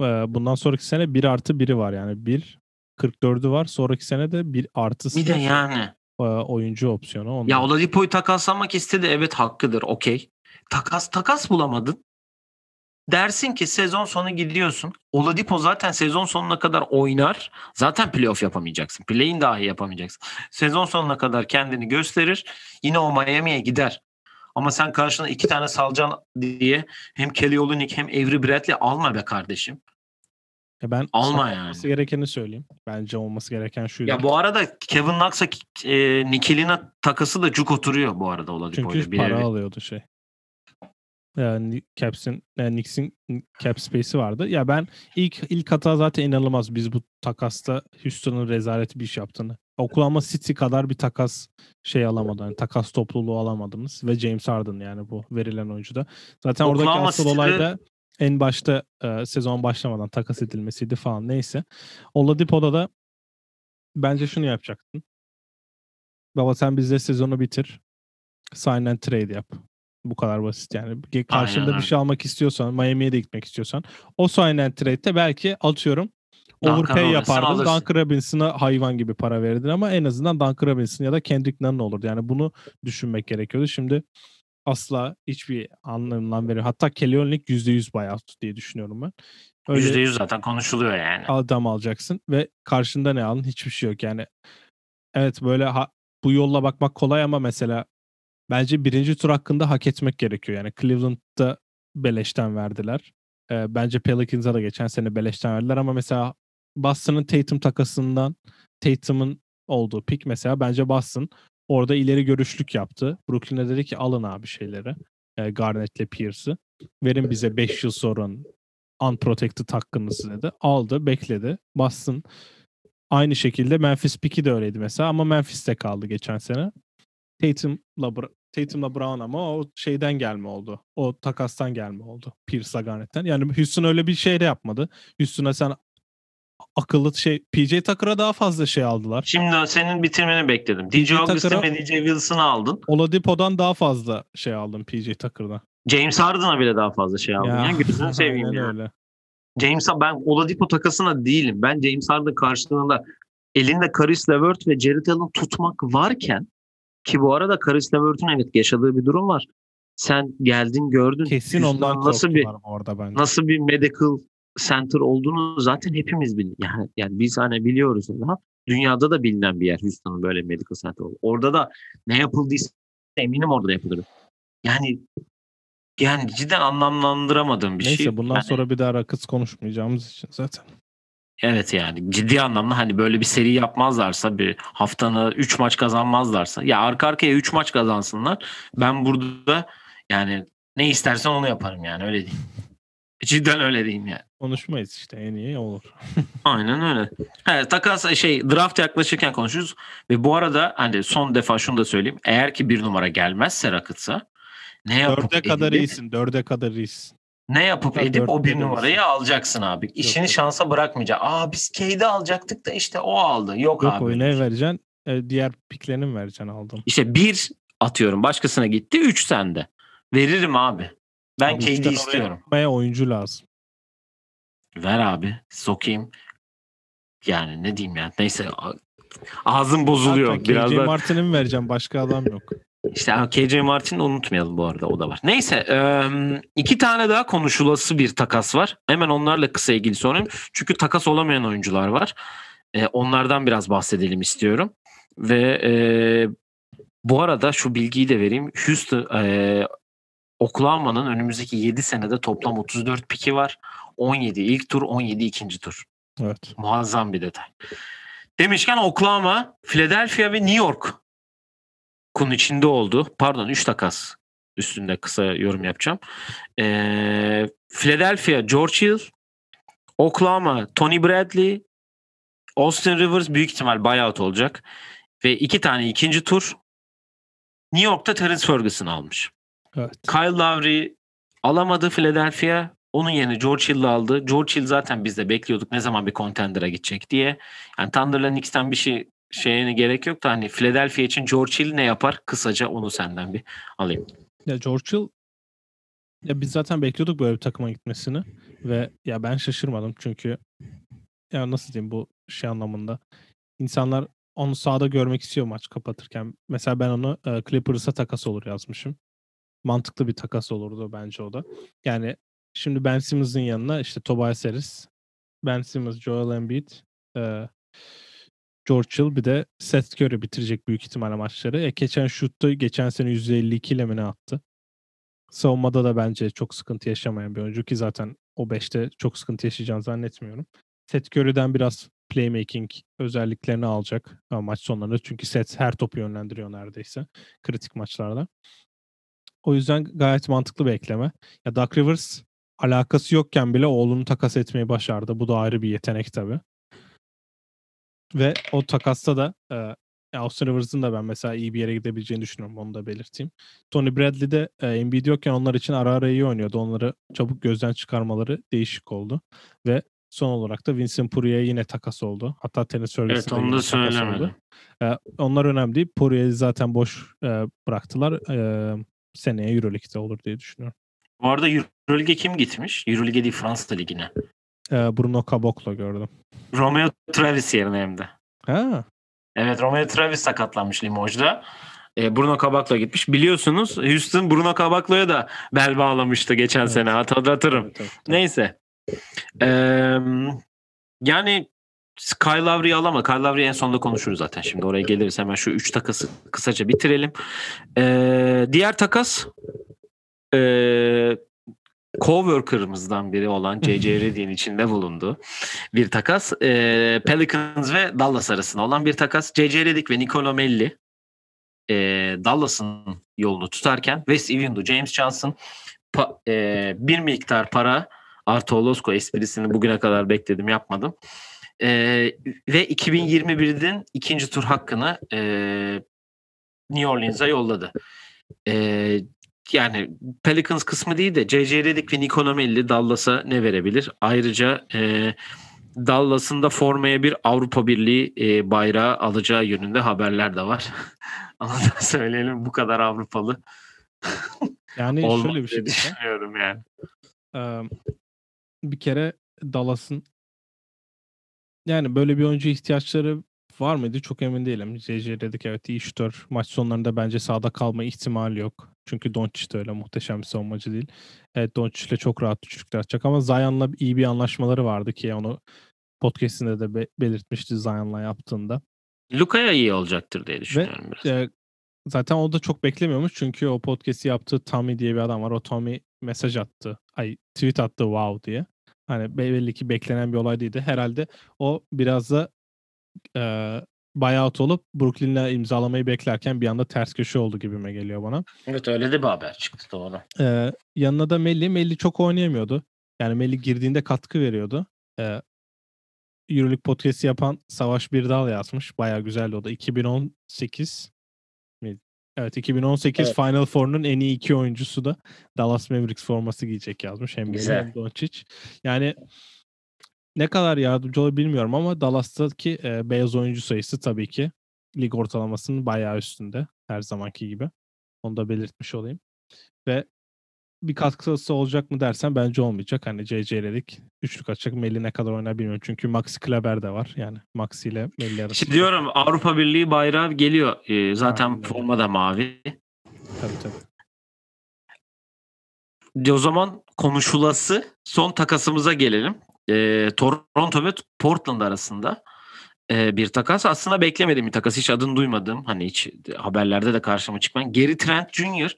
e, bundan sonraki sene 1 artı 1'i var yani. 1 44'ü var. Sonraki sene de 1 artı Bir de yani. e, oyuncu opsiyonu. Ondan. Ya Oladipo'yu takaslamak istedi. Evet hakkıdır. Okey. Takas takas bulamadın. Dersin ki sezon sonu gidiyorsun. Oladipo zaten sezon sonuna kadar oynar. Zaten playoff yapamayacaksın. Play'in dahi yapamayacaksın. Sezon sonuna kadar kendini gösterir. Yine o Miami'ye gider. Ama sen karşına iki tane salcan diye hem Kelly Olynyk hem Avery Bradley alma be kardeşim. Ya ben Alma yani. olması gerekeni söyleyeyim. Bence olması gereken şuydu. Ya bu arada Kevin Knox'a e, Nikilina takası da cuk oturuyor bu arada Oladipo'yla. Çünkü para alıyordu şey. Yani Caps'in yani Knicks'in cap space'i vardı. Ya ben ilk ilk hata zaten inanılmaz. Biz bu takasta Houston'ın rezalet bir iş yaptığını. Oklahoma City kadar bir takas şey alamadı. Yani takas topluluğu alamadınız ve James Harden yani bu verilen oyuncuda. Zaten oradaki Oklahoma asıl City'de- olay da en başta e, sezon başlamadan takas edilmesiydi falan neyse. Oladipo'da da bence şunu yapacaktın. Baba sen bizde sezonu bitir. Sign and trade yap. Bu kadar basit yani. Karşında bir şey almak istiyorsan, Miami'ye de gitmek istiyorsan o sign and trade'de belki atıyorum overpay yapardın. Duncan Robinson'a hayvan gibi para verirdin ama en azından Duncan Robinson ya da Kendrick Nunn olurdu. Yani bunu düşünmek gerekiyordu. Şimdi asla hiçbir anlamından beri hatta Kelly Olynyk %100 buyout diye düşünüyorum ben. Öyle %100 zaten konuşuluyor yani. adam alacaksın ve karşında ne aldın? Hiçbir şey yok. Yani evet böyle ha- bu yolla bakmak kolay ama mesela bence birinci tur hakkında hak etmek gerekiyor. Yani Cleveland'da beleşten verdiler. Ee, bence Pelicans'a da geçen sene beleşten verdiler ama mesela Boston'ın Tatum takasından Tatum'un olduğu pick mesela bence Boston orada ileri görüşlük yaptı. Brooklyn'e dedi ki alın abi şeyleri. E, Garnett'le Pierce'ı. Verin bize 5 yıl sonra unprotected hakkınız dedi. Aldı, bekledi. Boston aynı şekilde Memphis Pick'i de öyleydi mesela ama Memphis'te kaldı geçen sene. Tatum'la Tatum'la Brown ama o şeyden gelme oldu. O takastan gelme oldu. Pierce'la Garnett'ten. Yani Houston öyle bir şey de yapmadı. Houston'a sen akıllı şey PJ Tucker'a daha fazla şey aldılar. Şimdi senin bitirmeni bekledim. DJ Augustin ve DJ Wilson'ı aldın. Oladipo'dan daha fazla şey aldım PJ Tucker'dan. James Harden'a bile daha fazla şey aldın. Ya, gözünü seveyim ya. öyle. James ben Oladipo takasına değilim. Ben James Harden karşılığında elinde Karis LeVert ve Jared Allen tutmak varken ki bu arada Karis LeVert'ün evet yaşadığı bir durum var. Sen geldin gördün. Kesin ondan nasıl bir arada bence. nasıl bir medical center olduğunu zaten hepimiz biliyoruz. Yani, yani biz hani biliyoruz ama dünyada da bilinen bir yer Houston'ın böyle medical center olduğu. Orada da ne yapıldıysa eminim orada da yapılır. Yani yani cidden anlamlandıramadığım bir Neyse şey. bundan Yani- sonra bir daha rakıts konuşmayacağımız için zaten. Evet yani ciddi anlamda hani böyle bir seri yapmazlarsa bir haftanı 3 maç kazanmazlarsa ya arka arkaya 3 maç kazansınlar. Ben burada yani ne istersen onu yaparım yani öyle diyeyim. Cidden öyle diyeyim yani. Konuşmayız işte en iyi olur. Aynen öyle. Evet, takas şey draft yaklaşırken konuşuruz ve bu arada hani son defa şunu da söyleyeyim. Eğer ki bir numara gelmezse Rakıtsa ne yapıp Dörde kadar iyisin. Dörde kadar iyisin. Ne yapıp Ha, edip o bir numarayı alacaksın abi. İşini yok. şansa bırakmayacaksın. Aa biz Cade'i alacaktık da işte o aldı. Yok, Yok abi. o ne vereceksin? E, diğer piklerini mi vereceksin aldım. İşte bir atıyorum başkasına gitti. Üç sende. Veririm abi. Ben Abi Cade'i istiyorum. yapmaya oyuncu lazım. Ver abi. Sokayım. Yani ne diyeyim ya. Neyse. Ağzım bozuluyor. KJ Birazdan Martin'i mi vereceğim? Başka adam yok. İşte KJ Martin'i unutmayalım bu arada o da var. Neyse iki tane daha konuşulası bir takas var. Hemen onlarla kısa ilgili sorayım. Çünkü takas olamayan oyuncular var. Onlardan biraz bahsedelim istiyorum. Ve bu arada şu bilgiyi de vereyim. Houston Oklahoma'nın önümüzdeki 7 senede toplam 34 piki var. 17 ilk tur, 17 ikinci tur. Evet. Muazzam bir detay. Demişken Oklahoma, Philadelphia ve New York kunun içinde oldu. Pardon 3 takas üstünde kısa yorum yapacağım. Ee, Philadelphia, George Hill, Oklahoma, Tony Bradley, Austin Rivers büyük ihtimal buyout olacak. Ve iki tane ikinci tur. New York'ta Terence Ferguson almış. Evet. Kyle Lowry alamadı Philadelphia. Onun yerine George Hill aldı. George Hill zaten biz de bekliyorduk ne zaman bir contender'a gidecek diye. Yani Thunder'la Knicks'ten bir şey şeyine gerek yok da hani Philadelphia için George Hill ne yapar? Kısaca onu senden bir alayım. Ya George Hill ya biz zaten bekliyorduk böyle bir takıma gitmesini ve ya ben şaşırmadım çünkü ya nasıl diyeyim bu şey anlamında insanlar onu sahada görmek istiyor maç kapatırken. Mesela ben onu e, Clippers'a takas olur yazmışım. Mantıklı bir takas olurdu bence o da. Yani şimdi Ben Simmons'ın yanına işte Tobias Harris, Ben Simmons, Joel Embiid, e, George Hill bir de Seth Curry bitirecek büyük ihtimalle maçları. E, geçen şutta geçen sene %52 ile mi ne attı? Savunmada da bence çok sıkıntı yaşamayan bir oyuncu ki zaten o 5'te çok sıkıntı yaşayacağını zannetmiyorum. Seth Curry'den biraz playmaking özelliklerini alacak e, maç sonlarında. Çünkü Seth her topu yönlendiriyor neredeyse kritik maçlarda. O yüzden gayet mantıklı bir ekleme. Ya Doug Rivers alakası yokken bile oğlunu takas etmeyi başardı. Bu da ayrı bir yetenek tabii. Ve o takasta da e, Austin Rivers'ın da ben mesela iyi bir yere gidebileceğini düşünüyorum. Onu da belirteyim. Tony Bradley de e, Embiid yokken onlar için ara ara iyi oynuyordu. Onları çabuk gözden çıkarmaları değişik oldu. Ve son olarak da Vincent Poirier yine takas oldu. Hatta tenis Evet Ferguson'da onu da söylemedim. E, onlar önemli değil. Poirier'i zaten boş e, bıraktılar. E, seneye Euroleague'de olur diye düşünüyorum. Bu arada Euroleague'e kim gitmiş? Euroleague'e değil Fransa Ligi'ne. E, Bruno Caboclo gördüm. Romeo Travis yerine hem de. Ha, Evet Romeo Travis sakatlanmış Limoges'da. E, Bruno Caboclo gitmiş. Biliyorsunuz Houston Bruno Caboclo'ya da bel bağlamıştı geçen Evet. sene hatırlatırım. evet, evet, evet. Neyse. Ee, yani Kyle Lowry'i alama. Kyle Lowry'i en sonunda konuşuruz zaten. Şimdi oraya geliriz. Hemen şu üç takası kısaca bitirelim. Ee, diğer takas ee, coworker'ımızdan biri olan J.J. Redick'in içinde bulundu. Bir takas. Ee, Pelicans ve Dallas arasında olan bir takas. J.J. Redick ve Nicolo Melli ee, Dallas'ın yolunu tutarken Wes Iwundu, James Johnson pa- ee, bir miktar para Artolosko esprisini bugüne kadar bekledim yapmadım. E, ve 2021'in ikinci tur hakkını e, New Orleans'a yolladı. E, yani Pelicans kısmı değil de J.J. Redick ve Nico Melli Dallas'a ne verebilir? Ayrıca e, Dallas'ın da formaya bir Avrupa Birliği e, bayrağı alacağı yönünde haberler de var. Ama da söyleyelim bu kadar Avrupalı. Yani şöyle bir şey düşünüyorum yani. bir kere Dallas'ın yani böyle bir oyuncu ihtiyaçları var mıydı çok emin değilim. JJ dedik evet iyi şutör. Maç sonlarında bence sahada kalma ihtimali yok. Çünkü Doncic de öyle muhteşem bir savunmacı değil. Evet Doncic ile çok rahat üçlükler atacak ama Zion'la iyi bir anlaşmaları vardı ki onu podcast'inde de be- belirtmişti Zion'la yaptığında. Luka'ya iyi olacaktır diye düşünüyorum Ve, biraz. E, zaten o da çok beklemiyormuş çünkü o podcast'i yaptığı Tommy diye bir adam var. O Tommy mesaj attı. Ay tweet attı wow diye. Hani belli ki beklenen bir olay değildi. Herhalde o biraz da e, buyout olup Brooklyn'le imzalamayı beklerken bir anda ters köşe oldu gibime geliyor bana. Evet öyle de bir haber çıktı doğru. Ee, yanına da Melli. Melli çok oynayamıyordu. Yani Melli girdiğinde katkı veriyordu. Ee, Euroleague podcast'i yapan Savaş Birdal yazmış. Baya güzeldi o da. 2018 mi? Evet 2018 evet. Final Four'un en iyi iki oyuncusu da Dallas Mavericks forması giyecek yazmış. Hem Güzel. hem Doncic. Yani ne kadar yardımcı olur bilmiyorum ama Dallas'taki e, beyaz oyuncu sayısı tabii ki lig ortalamasının bayağı üstünde her zamanki gibi. Onu da belirtmiş olayım. Ve bir katkısı olacak mı dersen bence olmayacak. Hani JJ dedik. Üçlük atacak. Melli ne kadar oynar bilmiyorum. Çünkü Maxi Kleber de var. Yani Maxi ile Melli arasında. İşte diyorum Avrupa Birliği bayrağı geliyor. Ee, zaten Aynen. forma da mavi. Tabii tabii. O zaman konuşulası son takasımıza gelelim e, Toronto ve Portland arasında e, bir takas. Aslında beklemediğim bir takas. Hiç adını duymadım. Hani hiç haberlerde de karşıma çıkmayan. Gary Trent Jr.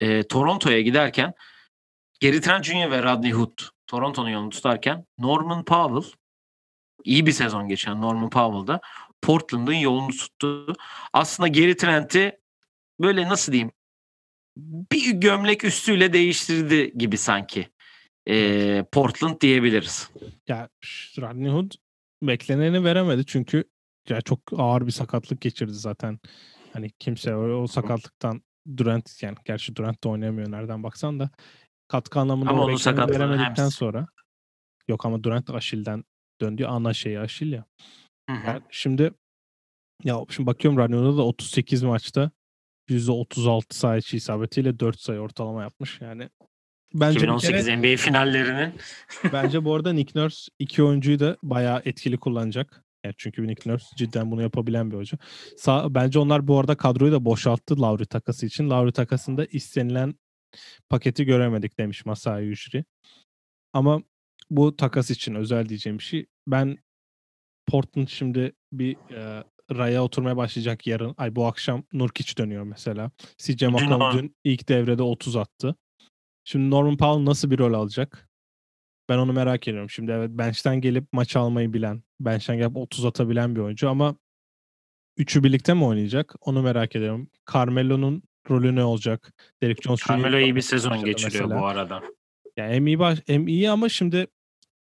E, Toronto'ya giderken Gary Trent Jr. ve Rodney Hood Toronto'nun yolunu tutarken Norman Powell iyi bir sezon geçen Norman Powell da Portland'ın yolunu tuttu. Aslında Gary Trent'i böyle nasıl diyeyim bir gömlek üstüyle değiştirdi gibi sanki e, Portland diyebiliriz. Ya Rodney Hood bekleneni veremedi çünkü ya çok ağır bir sakatlık geçirdi zaten. Hani kimse o, o sakatlıktan Durant yani gerçi Durant da oynayamıyor nereden baksan da katkı anlamında ama o bekleneni veremedikten hemsi. sonra yok ama Durant Aşil'den döndü. Ana şeyi Aşil ya. Yani şimdi ya şimdi bakıyorum Rodney Hood'a da 38 maçta %36 sayı isabetiyle 4 sayı ortalama yapmış. Yani Bence 2018 kere, NBA finallerinin. bence bu arada Nick Nurse iki oyuncuyu da bayağı etkili kullanacak. Yani çünkü Nick Nurse cidden bunu yapabilen bir oyuncu. Sa- bence onlar bu arada kadroyu da boşalttı Lauri takası için. Lauri takasında istenilen paketi göremedik demiş Masai Ujiri. Ama bu takas için özel diyeceğim bir şey. Ben Portland şimdi bir e, raya oturmaya başlayacak yarın. Ay bu akşam Nurkic dönüyor mesela. CJ McCollum dün ilk devrede 30 attı. Şimdi Norman Powell nasıl bir rol alacak? Ben onu merak ediyorum. Şimdi evet bench'ten gelip maç almayı bilen, bench'ten gelip 30 atabilen bir oyuncu ama üçü birlikte mi oynayacak? Onu merak ediyorum. Carmelo'nun rolü ne olacak? Derek Jones Carmelo iyi bir sezon geçiriyor mesela. bu arada. Yani hem iyi, baş, hem iyi ama şimdi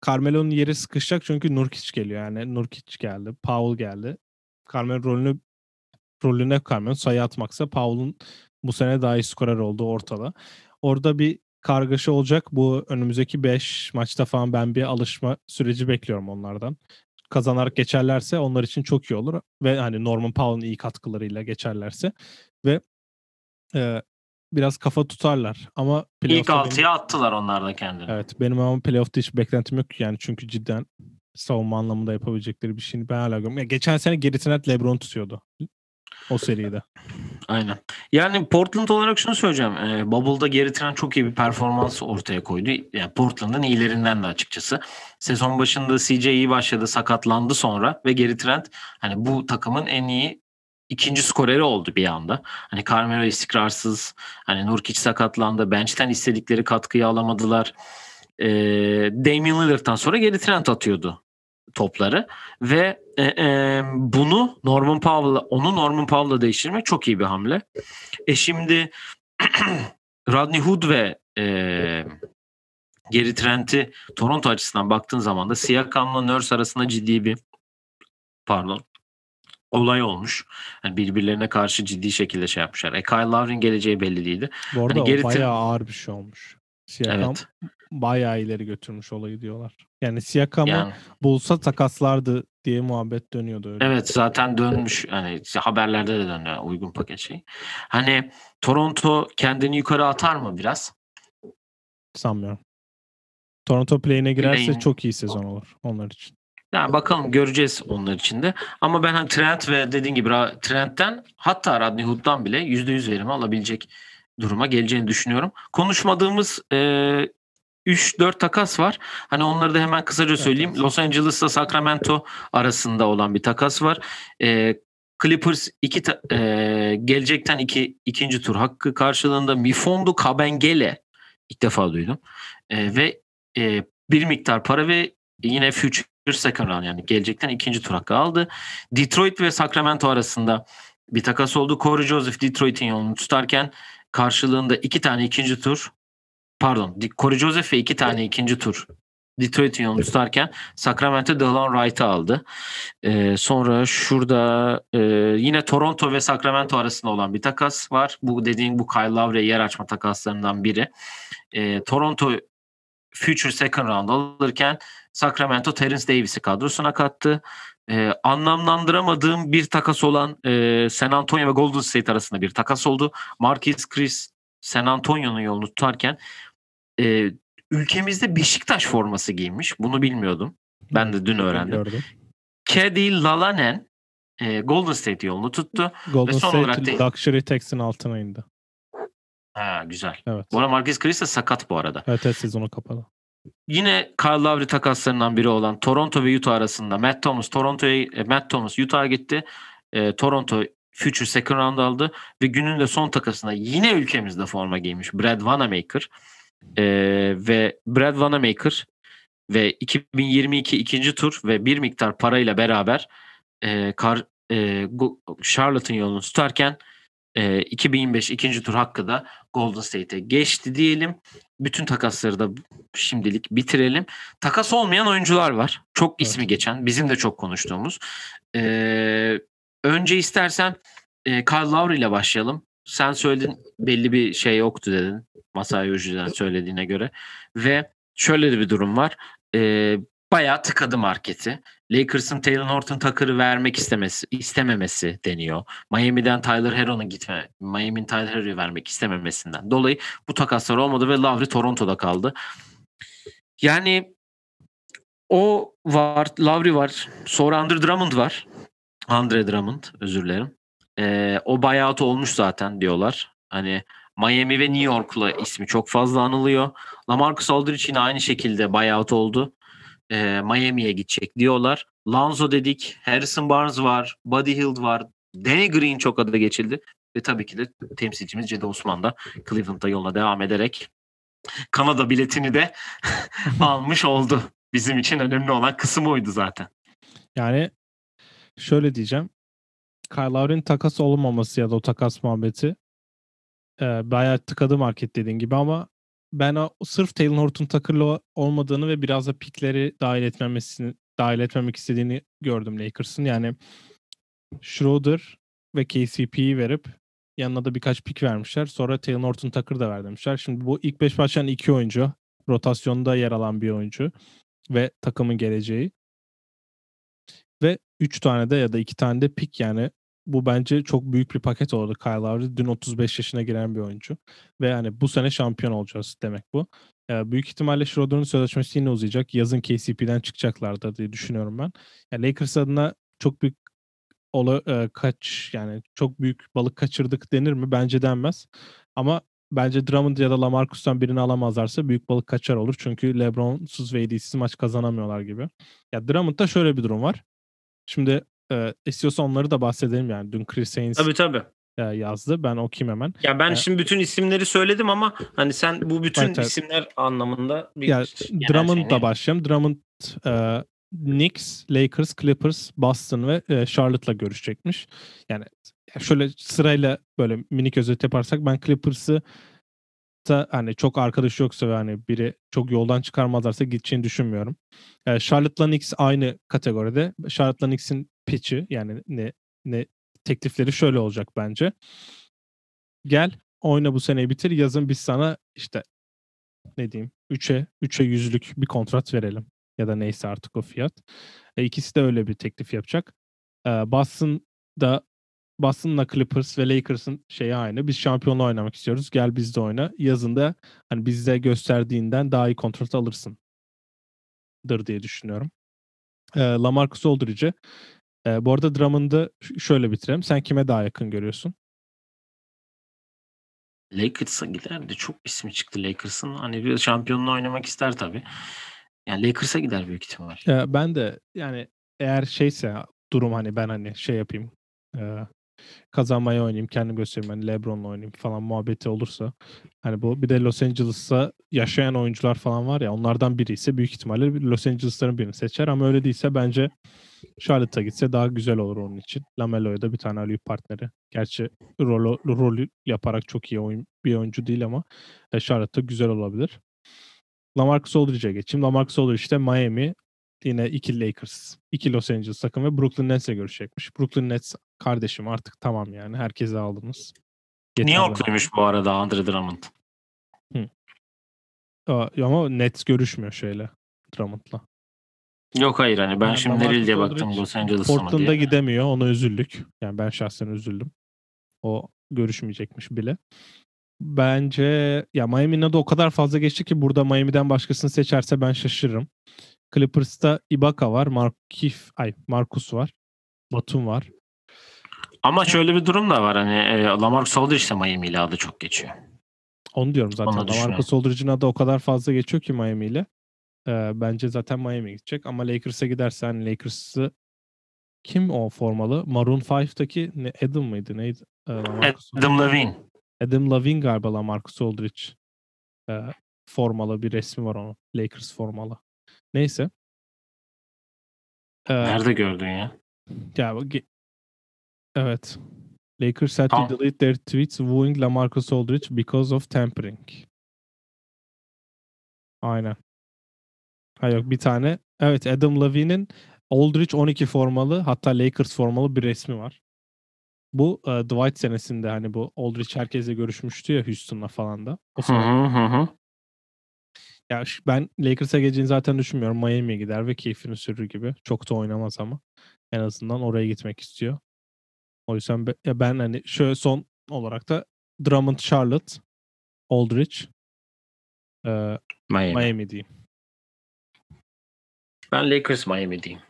Carmelo'nun yeri sıkışacak çünkü Nurkic geliyor. Yani Nurkic geldi, Powell geldi. Carmelo rolünü rolüne Carmelo sayı atmaksa Powell'un bu sene daha iyi skorer olduğu ortada. Orada bir kargaşa olacak. Bu önümüzdeki 5 maçta falan ben bir alışma süreci bekliyorum onlardan. Kazanarak geçerlerse onlar için çok iyi olur. Ve hani Norman Powell'ın iyi katkılarıyla geçerlerse. Ve e, biraz kafa tutarlar. Ama ilk altıya benim... attılar onlar da kendini. Evet benim ama playoff'ta hiç beklentim yok yani çünkü cidden savunma anlamında yapabilecekleri bir şeyini ben hala görmüyorum. Yani geçen sene Gary Trent LeBron tutuyordu o seride. Aynen. Yani Portland olarak şunu söyleyeceğim. E, Bubble'da geri tren çok iyi bir performans ortaya koydu. Yani Portland'ın iyilerinden de açıkçası. Sezon başında CJ iyi başladı, sakatlandı sonra ve geri Trent hani bu takımın en iyi ikinci skoreri oldu bir anda. Hani Carmelo istikrarsız, hani Nurkic sakatlandı, bench'ten istedikleri katkıyı alamadılar. E, Damian Lillard'dan sonra geri Trent atıyordu topları ve e, e, bunu Norman Powell'la onu Norman Powell'la değiştirmek çok iyi bir hamle. E şimdi Rodney Hood ve e, Geri Trent'i Toronto açısından baktığın zaman da Siakam'la Nurse arasında ciddi bir pardon olay olmuş. Yani birbirlerine karşı ciddi şekilde şey yapmışlar. E Kyle Lowry'nin geleceği belli değildi. Bu arada hani o bayağı ağır bir şey olmuş. Siakam evet. Bayağı ileri götürmüş olayı diyorlar. Yani Siakam'ı yani, bulsa takaslardı diye muhabbet dönüyordu öyle. Evet zaten dönmüş. Hani haberlerde de dönüyor uygun paket şey. Hani Toronto kendini yukarı atar mı biraz? Sanmıyorum. Toronto play'ine girerse Play çok iyi sezon olur onlar için. Yani bakalım göreceğiz onlar için de. Ama ben hani Trent ve dediğin gibi Trent'ten hatta Rodney Hood'dan bile %100 verimi alabilecek duruma geleceğini düşünüyorum. Konuşmadığımız e, 3-4 takas var. Hani onları da hemen kısaca söyleyeyim. Los Angeles'la Sacramento arasında olan bir takas var. E, Clippers iki ta, e, gelecekten iki, ikinci tur hakkı karşılığında Mifondo Kabengele ilk defa duydum. E, ve e, bir miktar para ve yine future second round yani gelecekten ikinci tur hakkı aldı. Detroit ve Sacramento arasında bir takas oldu. Corey Joseph Detroit'in yolunu tutarken karşılığında iki tane ikinci tur pardon Corey Joseph ve iki tane ikinci tur Detroit'in yolunu tutarken Sacramento Delon Wright'ı aldı. Ee, sonra şurada e, yine Toronto ve Sacramento arasında olan bir takas var. Bu dediğin bu Kyle Lowry yer açma takaslarından biri. Ee, Toronto Future Second Round alırken Sacramento Terence Davis'i kadrosuna kattı. Ee, anlamlandıramadığım bir takas olan e, San Antonio ve Golden State arasında bir takas oldu. Marquis Chris San Antonio'nun yolunu tutarken e, ülkemizde Beşiktaş forması giymiş. Bunu bilmiyordum. Ben de dün öğrendim. Kedi Lalanen e, Golden State yolunu tuttu. Golden ve son State olarak da... Luxury Tax'in altına indi. Ha güzel. Evet. Bu arada Marquis Chris de sakat bu arada. Evet, evet sezonu kapalı. Yine Kyle Lowry takaslarından biri olan Toronto ve Utah arasında Matt Thomas Toronto'ya e, Matt Thomas Utah'a gitti. E, Toronto Future Second Round aldı ve günün de son takasında yine ülkemizde forma giymiş Brad Wanamaker e, ve Brad Wanamaker ve 2022 ikinci tur ve bir miktar parayla beraber e, kar, e, Charlotte'ın yolunu tutarken e, 2025 ikinci tur hakkı da Golden State'e geçti diyelim. Bütün takasları da şimdilik bitirelim. Takas olmayan oyuncular var. Çok ismi geçen, bizim de çok konuştuğumuz. E, önce istersen e, Kyle Lowry ile başlayalım. Sen söyledin belli bir şey yoktu dedin. Masai Ujiri'den söylediğine göre. Ve şöyle de bir durum var. E, bayağı tıkadı marketi. Lakers'ın Taylor Horton Tucker'ı vermek istemesi, istememesi deniyor. Miami'den Tyler Hero'nun gitme, Miami'nin Tyler Hero'yu vermek istememesinden dolayı bu takaslar olmadı ve Lowry Toronto'da kaldı. Yani o var, Lowry var. Sonra Andre Drummond var. Andre Drummond, özür dilerim. Ee, o buyout olmuş zaten diyorlar. Hani Miami ve New York'la ismi çok fazla anılıyor. Lamarcus Aldridge yine aynı şekilde buyout oldu e, Miami'ye gidecek diyorlar. Lonzo dedik, Harrison Barnes var, Buddy Hield var, Danny Green çok adı geçildi. Ve tabii ki de temsilcimiz Cedi Osman da Cleveland'da yoluna devam ederek Kanada biletini de almış oldu. Bizim için önemli olan kısım oydu zaten. Yani şöyle diyeceğim. Kyle Lowry'nin takas olmaması ya da o takas muhabbeti e, bayağı tıkadı market dediğin gibi ama ben o, sırf Taylor Horton Tucker'lı olmadığını ve biraz da pikleri dahil etmemesini dahil etmemek istediğini gördüm Lakers'ın. Yani Schroeder ve KCP'yi verip yanına da birkaç pik vermişler. Sonra Taylor Horton Tucker da ver demişler. Şimdi bu ilk beş başlayan iki oyuncu. Rotasyonda yer alan bir oyuncu. Ve takımın geleceği. Ve üç tane de ya da iki tane de pik yani bu bence çok büyük bir paket oldu Kyle Lowry. Dün 35 yaşına giren bir oyuncu. Ve yani bu sene şampiyon olacağız demek bu. Yani büyük ihtimalle Schroeder'ın sözleşmesi yine uzayacak. Yazın KCP'den çıkacaklardır diye düşünüyorum ben. Yani Lakers adına çok büyük ola, e, kaç yani çok büyük balık kaçırdık denir mi? Bence denmez. Ama bence Drummond ya da Lamarcus'tan birini alamazlarsa büyük balık kaçar olur. Çünkü LeBron'suz ve AD'siz maç kazanamıyorlar gibi. Ya Drummond'da şöyle bir durum var. Şimdi e, istiyorsa onları da bahsedelim yani. Dün Chris Haynes tabii, tabii. E, yazdı. Ben okuyayım hemen. Ya ben e, şimdi bütün isimleri söyledim ama hani sen bu bütün evet, isimler anlamında bir ya, Drummond'la başlayalım. Drummond e, Knicks, Lakers, Clippers, Boston ve e, Charlotte'la görüşecekmiş. Yani şöyle sırayla böyle minik özet yaparsak ben Clippers'ı Charlotte'ta hani çok arkadaş yoksa ve hani biri çok yoldan çıkarmazlarsa gideceğini düşünmüyorum. Ee, Charlotte'la Knicks aynı kategoride. Charlotte'la Knicks'in pitch'i yani ne ne teklifleri şöyle olacak bence. Gel oyna bu seneyi bitir. Yazın biz sana işte ne diyeyim 3'e 3'e yüzlük bir kontrat verelim. Ya da neyse artık o fiyat. E, ikisi de öyle bir teklif yapacak. E, Boston'da Boston'la Clippers ve Lakers'ın şeyi aynı. Biz şampiyonla oynamak istiyoruz. Gel bizde oyna. Yazında hani bizde gösterdiğinden daha iyi kontrat alırsın. Dır diye düşünüyorum. E, Lamarcus Aldridge'e e, bu arada Drummond'ı şöyle bitirelim. Sen kime daha yakın görüyorsun? Lakers'a giderdi. Çok ismi çıktı Lakers'ın. Hani bir şampiyonla oynamak ister tabii. Yani Lakers'a gider büyük ihtimal. E, ben de yani eğer şeyse durum hani ben hani şey yapayım e, kazanmaya oynayayım, kendim göstereyim hani LeBron'la oynayayım falan muhabbeti olursa hani bu bir de Los Angeles'ta yaşayan oyuncular falan var ya onlardan biri ise büyük ihtimalle Los Angeles'ların birini seçer ama öyle değilse bence Charlotte'a gitse daha güzel olur onun için. Lamelo'ya da bir tane alıyor partneri. Gerçi rol, rol yaparak çok iyi oyun, bir oyuncu değil ama e, Charlotte'da güzel olabilir. Lamarcus Aldridge'e geçeyim. Lamarcus Aldridge işte Miami, yine iki Lakers, iki Los Angeles takım ve Brooklyn Nets'le görüşecekmiş. Brooklyn Nets kardeşim artık tamam yani. Herkese aldınız. Yeter Niye okluymuş bu arada Andre Drummond? Hı. Ama Nets görüşmüyor şeyle Drummond'la. Yok hayır hani ben yani şimdi nereli diye baktım Los Angeles'a Portland'a gidemiyor ona üzüldük. Yani ben şahsen üzüldüm. O görüşmeyecekmiş bile. Bence ya Miami'nin adı o kadar fazla geçti ki burada Miami'den başkasını seçerse ben şaşırırım. Clippers'ta Ibaka var, Markif, ay Marcus var, Batum var. Ama şöyle bir durum da var hani e, Lamarcus Aldridge de Miami ile adı çok geçiyor. Onu diyorum zaten. Lamarcus Aldridge'in adı o kadar fazla geçiyor ki Miami ile. E, bence zaten Miami gidecek ama Lakers'a giderse hani Lakers'ı kim o formalı? Maroon 5'taki ne, Adam mıydı? Neydi? E, Adam Levine. Adam Levine galiba Lamarcus Aldridge. E, formalı bir resmi var onun. Lakers formalı. Neyse. Ee, Nerede gördün ya? Ya evet. Lakers had to delete their tweets wooing LaMarcus Aldridge because of tampering. Aynen. Ha yok bir tane. Evet Adam Levine'in Aldridge 12 formalı hatta Lakers formalı bir resmi var. Bu uh, Dwight senesinde hani bu Aldridge herkese görüşmüştü ya Houston'la falan da. O hı hı hı. Ya ben Lakers'a geleceğini zaten düşünmüyorum. Miami'ye gider ve keyfini sürür gibi. Çok da oynamaz ama. En azından oraya gitmek istiyor. O yüzden ben, ya ben hani şöyle son olarak da Drummond Charlotte, Aldridge, e, Miami. Miami diyeyim. Ben Lakers Miami diyeyim.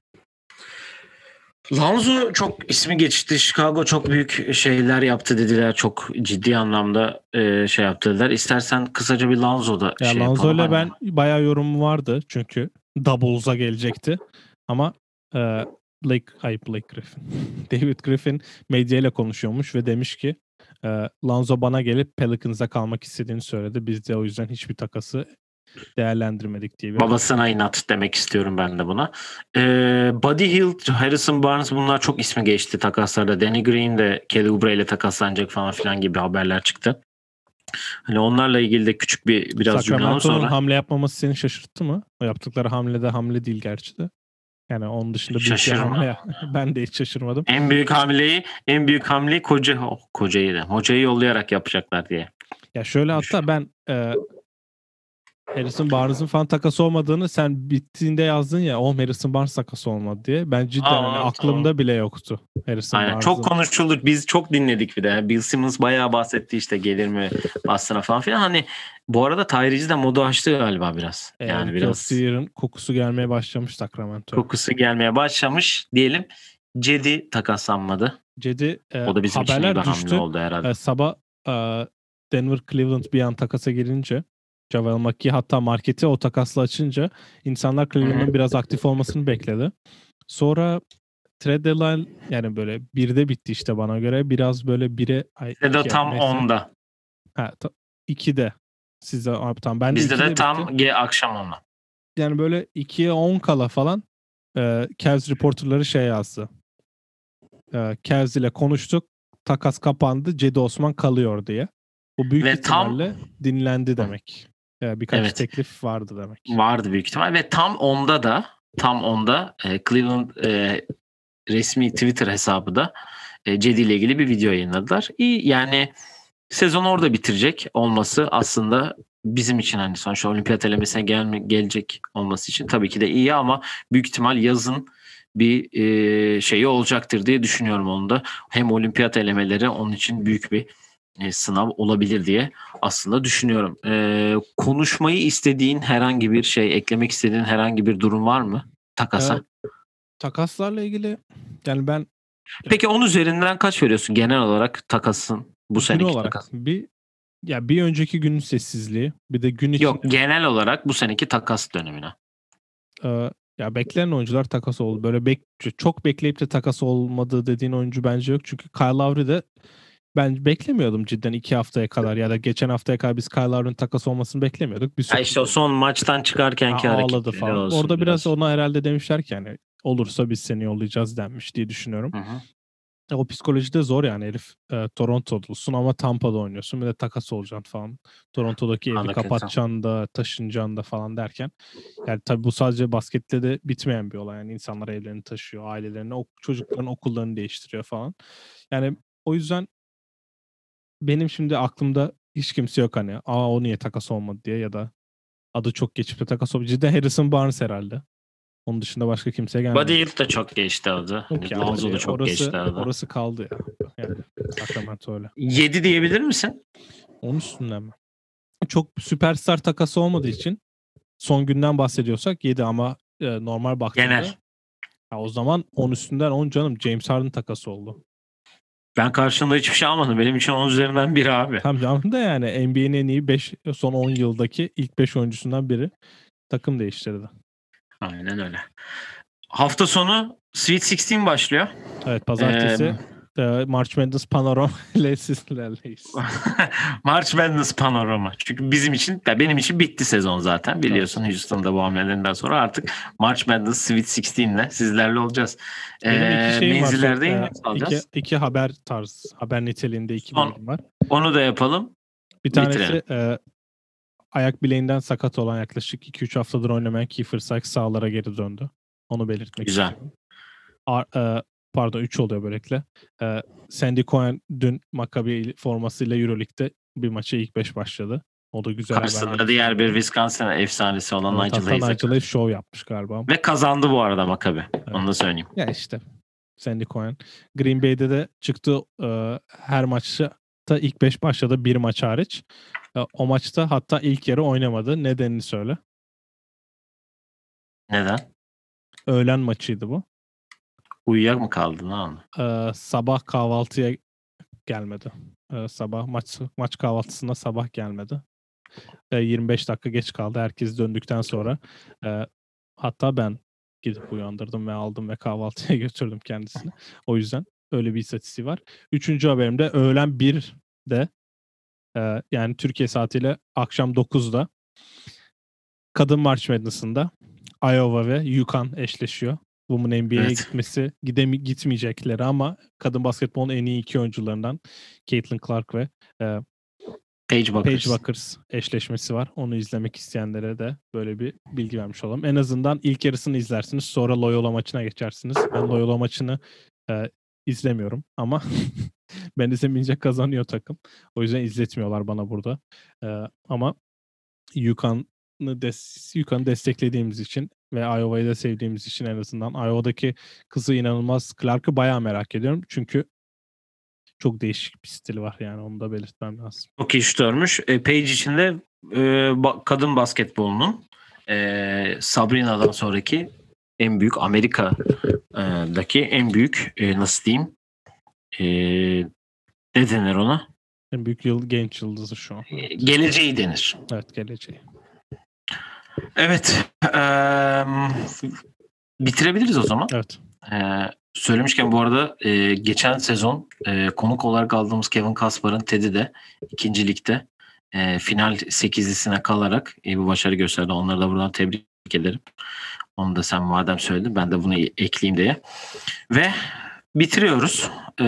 Lonzo çok ismi geçti. Chicago çok büyük şeyler yaptı dediler. Çok ciddi anlamda e, şey yaptı dediler. İstersen kısaca bir Lonzo da ya şey Lonzo ile ben bayağı yorum vardı çünkü Doubles'a gelecekti. Ama e, Blake, ay Blake Griffin. David Griffin medyayla konuşuyormuş ve demiş ki e, Lonzo bana gelip Pelicans'a kalmak istediğini söyledi. Biz de o yüzden hiçbir takası değerlendirmedik diye. Bir Babasına inat demek istiyorum ben de buna. Ee, Buddy Hield, Harrison Barnes bunlar çok ismi geçti takaslarda. Danny Green de Kelly Oubre ile takaslanacak falan filan gibi haberler çıktı. Hani onlarla ilgili de küçük bir biraz cümle sonra. hamle yapmaması seni şaşırttı mı? O yaptıkları hamle de hamle değil gerçi de. Yani onun dışında büyük Şaşırma. bir ben de hiç şaşırmadım. En büyük hamleyi, en büyük hamleyi koca oh, kocayı da hocayı yollayarak yapacaklar diye. Ya şöyle hatta ben e, Harrison Barnes'ın falan takası olmadığını sen bittiğinde yazdın ya o Harrison Barnes takası olmadı diye. Ben cidden Aa, hani aklımda tamam. bile yoktu Harrison Aynen. Barnes'ın. Çok konuşulduk. Biz çok dinledik bir de. Bill Simmons bayağı bahsetti işte gelir mi Boston'a falan filan. Hani bu arada Tyrese de modu açtı galiba biraz. Evet, yani biraz. Sear'ın kokusu gelmeye başlamış Sacramento. Kokusu gelmeye başlamış diyelim. Cedi takaslanmadı. Cedi e, o da bizim için bir düştü. oldu herhalde. E, sabah e, Denver Cleveland bir an takasa girince Javel McGee hatta marketi o takasla açınca insanlar Cleveland'ın biraz aktif olmasını bekledi. Sonra trade deadline yani böyle birde bitti işte bana göre. Biraz böyle bire... Bizde de tam neyse. onda. Ha, ta, ikide. Size tam ben de Bizde de tam G akşam onda. Yani böyle 2'ye 10 kala falan e, Cavs reporterları şey yazdı. E, Cavs ile konuştuk. Takas kapandı. Cedi Osman kalıyor diye. Bu büyük Ve tam- ihtimalle dinlendi demek. Yani birkaç Evet. teklif vardı demek. Vardı büyük ihtimal ve tam onda da tam onda e, Cleveland e, resmi Twitter hesabı da e, Cedi ile ilgili bir video yayınladılar. İyi yani sezon orada bitirecek olması aslında bizim için hani sonuçta olimpiyat elemesine gelme, gelecek olması için tabii ki de iyi ama büyük ihtimal yazın bir e, şeyi olacaktır diye düşünüyorum onun da. Hem olimpiyat elemeleri onun için büyük bir e, sınav olabilir diye aslında düşünüyorum. E, konuşmayı istediğin herhangi bir şey, eklemek istediğin herhangi bir durum var mı takasa? Ee, takaslarla ilgili yani ben Peki 10 üzerinden kaç veriyorsun genel olarak takasın bu seneki olarak takas? bir ya bir önceki günün sessizliği bir de gün için Yok genel olarak bu seneki takas dönemine. e, ya beklenen oyuncular takas oldu. Böyle bek çok bekleyip de takas olmadığı dediğin oyuncu bence yok. Çünkü Kyle Lowry de ben beklemiyordum cidden iki haftaya kadar ya da geçen haftaya kadar biz Kyle Lowry'nin takas olmasını beklemiyorduk. Bir Ha işte o son maçtan Ha, hareketleri ağladı falan. olsun Orada biraz ona herhalde demişler ki yani olursa biz seni yollayacağız denmiş diye düşünüyorum. Hı hı. E, O psikolojide zor yani herif e, Toronto'lusun ama Tampa'da oynuyorsun bir de takas olacaksın falan. Toronto'daki evi Hakikaten. kapatacaksın da taşınacaksın da falan derken. Yani tabii bu sadece baskette de bitmeyen bir olay. Yani insanlar evlerini taşıyor, ailelerini, çocukların okullarını değiştiriyor falan. Yani o yüzden benim şimdi aklımda hiç kimse yok hani aa o niye takas olmadı diye ya da adı çok geçip de takas olmadı. Cidden Harrison Barnes herhalde. Onun dışında başka kimse gelmedi. Buddy Hield da çok geçti adı. Yok ya, Lonzo da çok orası, geçti adı. Orası kaldı ya. Yani Sacramento öyle. 7 diyebilir misin? Onun üstünden mi? Çok süperstar takası olmadığı için son günden bahsediyorsak 7 ama e, normal baktığında Genel. Ha, o zaman 10 üstünden 10 canım James Harden takası oldu. Ben karşında hiçbir şey almadım. Benim için 10 üzerinden biri abi. Tam canım da yani NBA'nin en iyi 5 son 10 yıldaki ilk 5 oyuncusundan biri takım değiştirdi. Aynen öyle. Hafta sonu Sweet 16 başlıyor. Evet pazartesi e, March Madness Panorama ile sizlerleyiz. March Madness panorama. Çünkü bizim için, ya benim için bitti sezon zaten. Biliyorsun Houston'da bu hamlelerinden sonra artık March Madness Sweet 16 ile sizlerle olacağız. Benim Ee, iki şeyim var. menzillerde Ee, yine alacağız. iki, iki haber tarz, haber niteliğinde iki Son- var. Onu da yapalım. Bir tanesi Bitirelim. e, ayak bileğinden sakat olan yaklaşık 2-3 haftadır oynamayan Kiefer Sykes sahalara geri döndü. Onu belirtmek Güzel. istiyorum. Ar- e, pardon 3 oluyor böylelikle. E, Sandy Cohen dün Maccabi formasıyla Euroleague'de bir maça ilk 5 başladı. O da güzel Karşısında haber. diğer bir Wisconsin efsanesi olan Evet, Nigel hatta Hayes. Nigel Hayes show yapmış galiba. Ve kazandı bu arada Maccabi. Onu da söyleyeyim. Ya işte Sandy Cohen. Green Bay'de de çıktı e, her maçta ilk 5 başladı bir maç hariç. E, o maçta hatta ilk yarı oynamadı. Nedenini söyle. Neden? Öğlen maçıydı bu. Uyuyak mı kaldın lan? E, sabah kahvaltıya gelmedi. E, sabah maç maç kahvaltısına sabah gelmedi. E, 25 dakika geç kaldı. Herkes döndükten sonra e, hatta ben gidip uyandırdım ve aldım ve kahvaltıya götürdüm kendisini. O yüzden öyle bir istatistiği var. Üçüncü haberimde öğlen 1'de e, yani Türkiye saatiyle akşam 9'da Kadın March Madness'ında Iowa ve Yukon eşleşiyor. Women NBA'ye Evet. gitmesi gidemi gitmeyecekleri ama kadın basketbolun en iyi iki oyuncularından Caitlin Clark ve e, Page Buckers. Paige Buckers eşleşmesi var. Onu izlemek isteyenlere de böyle bir bilgi vermiş olalım. En azından ilk yarısını izlersiniz. Sonra Loyola maçına geçersiniz. Ben Loyola maçını e, izlemiyorum ama ben izlemeyince kazanıyor takım. O yüzden izletmiyorlar bana burada. E, ama Yukan'ı des Yukan'ı desteklediğimiz için ve Iowa'yı da sevdiğimiz için en azından Iowa'daki kızı inanılmaz Clark'ı bayağı merak ediyorum. Çünkü çok değişik bir stili var yani onu da belirtmem lazım. Çok iyi şutörmüş. E, Page için de e, ba- kadın basketbolunun e, Sabrina'dan sonraki en büyük Amerika'daki en büyük e, nasıl diyeyim e, ne denir ona? En büyük yıl genç yıldızı şu an. E, geleceği denir. Evet geleceği. Evet. eee, bitirebiliriz o zaman. Evet. Ee, söylemişken bu arada e, geçen sezon e, konuk olarak aldığımız Kevin Kaspar'ın Ted'i de ikinci ligde e, final sekizlisine kalarak iyi bir başarı gösterdi. Onları da buradan tebrik ederim. Onu da sen madem söyledin ben de bunu ekleyeyim diye. Ve bitiriyoruz. Ee,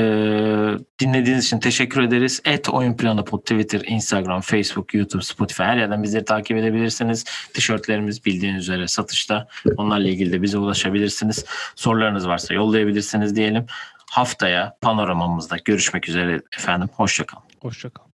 dinlediğiniz için teşekkür ederiz. Et Oyun Planı Pod Twitter, Instagram, Facebook, YouTube, Spotify her yerden bizleri takip edebilirsiniz. Tişörtlerimiz bildiğiniz üzere satışta. Onlarla ilgili de bize ulaşabilirsiniz. Sorularınız varsa yollayabilirsiniz diyelim. Haftaya panoramamızda görüşmek üzere efendim. Hoşçakalın. Hoşçakalın.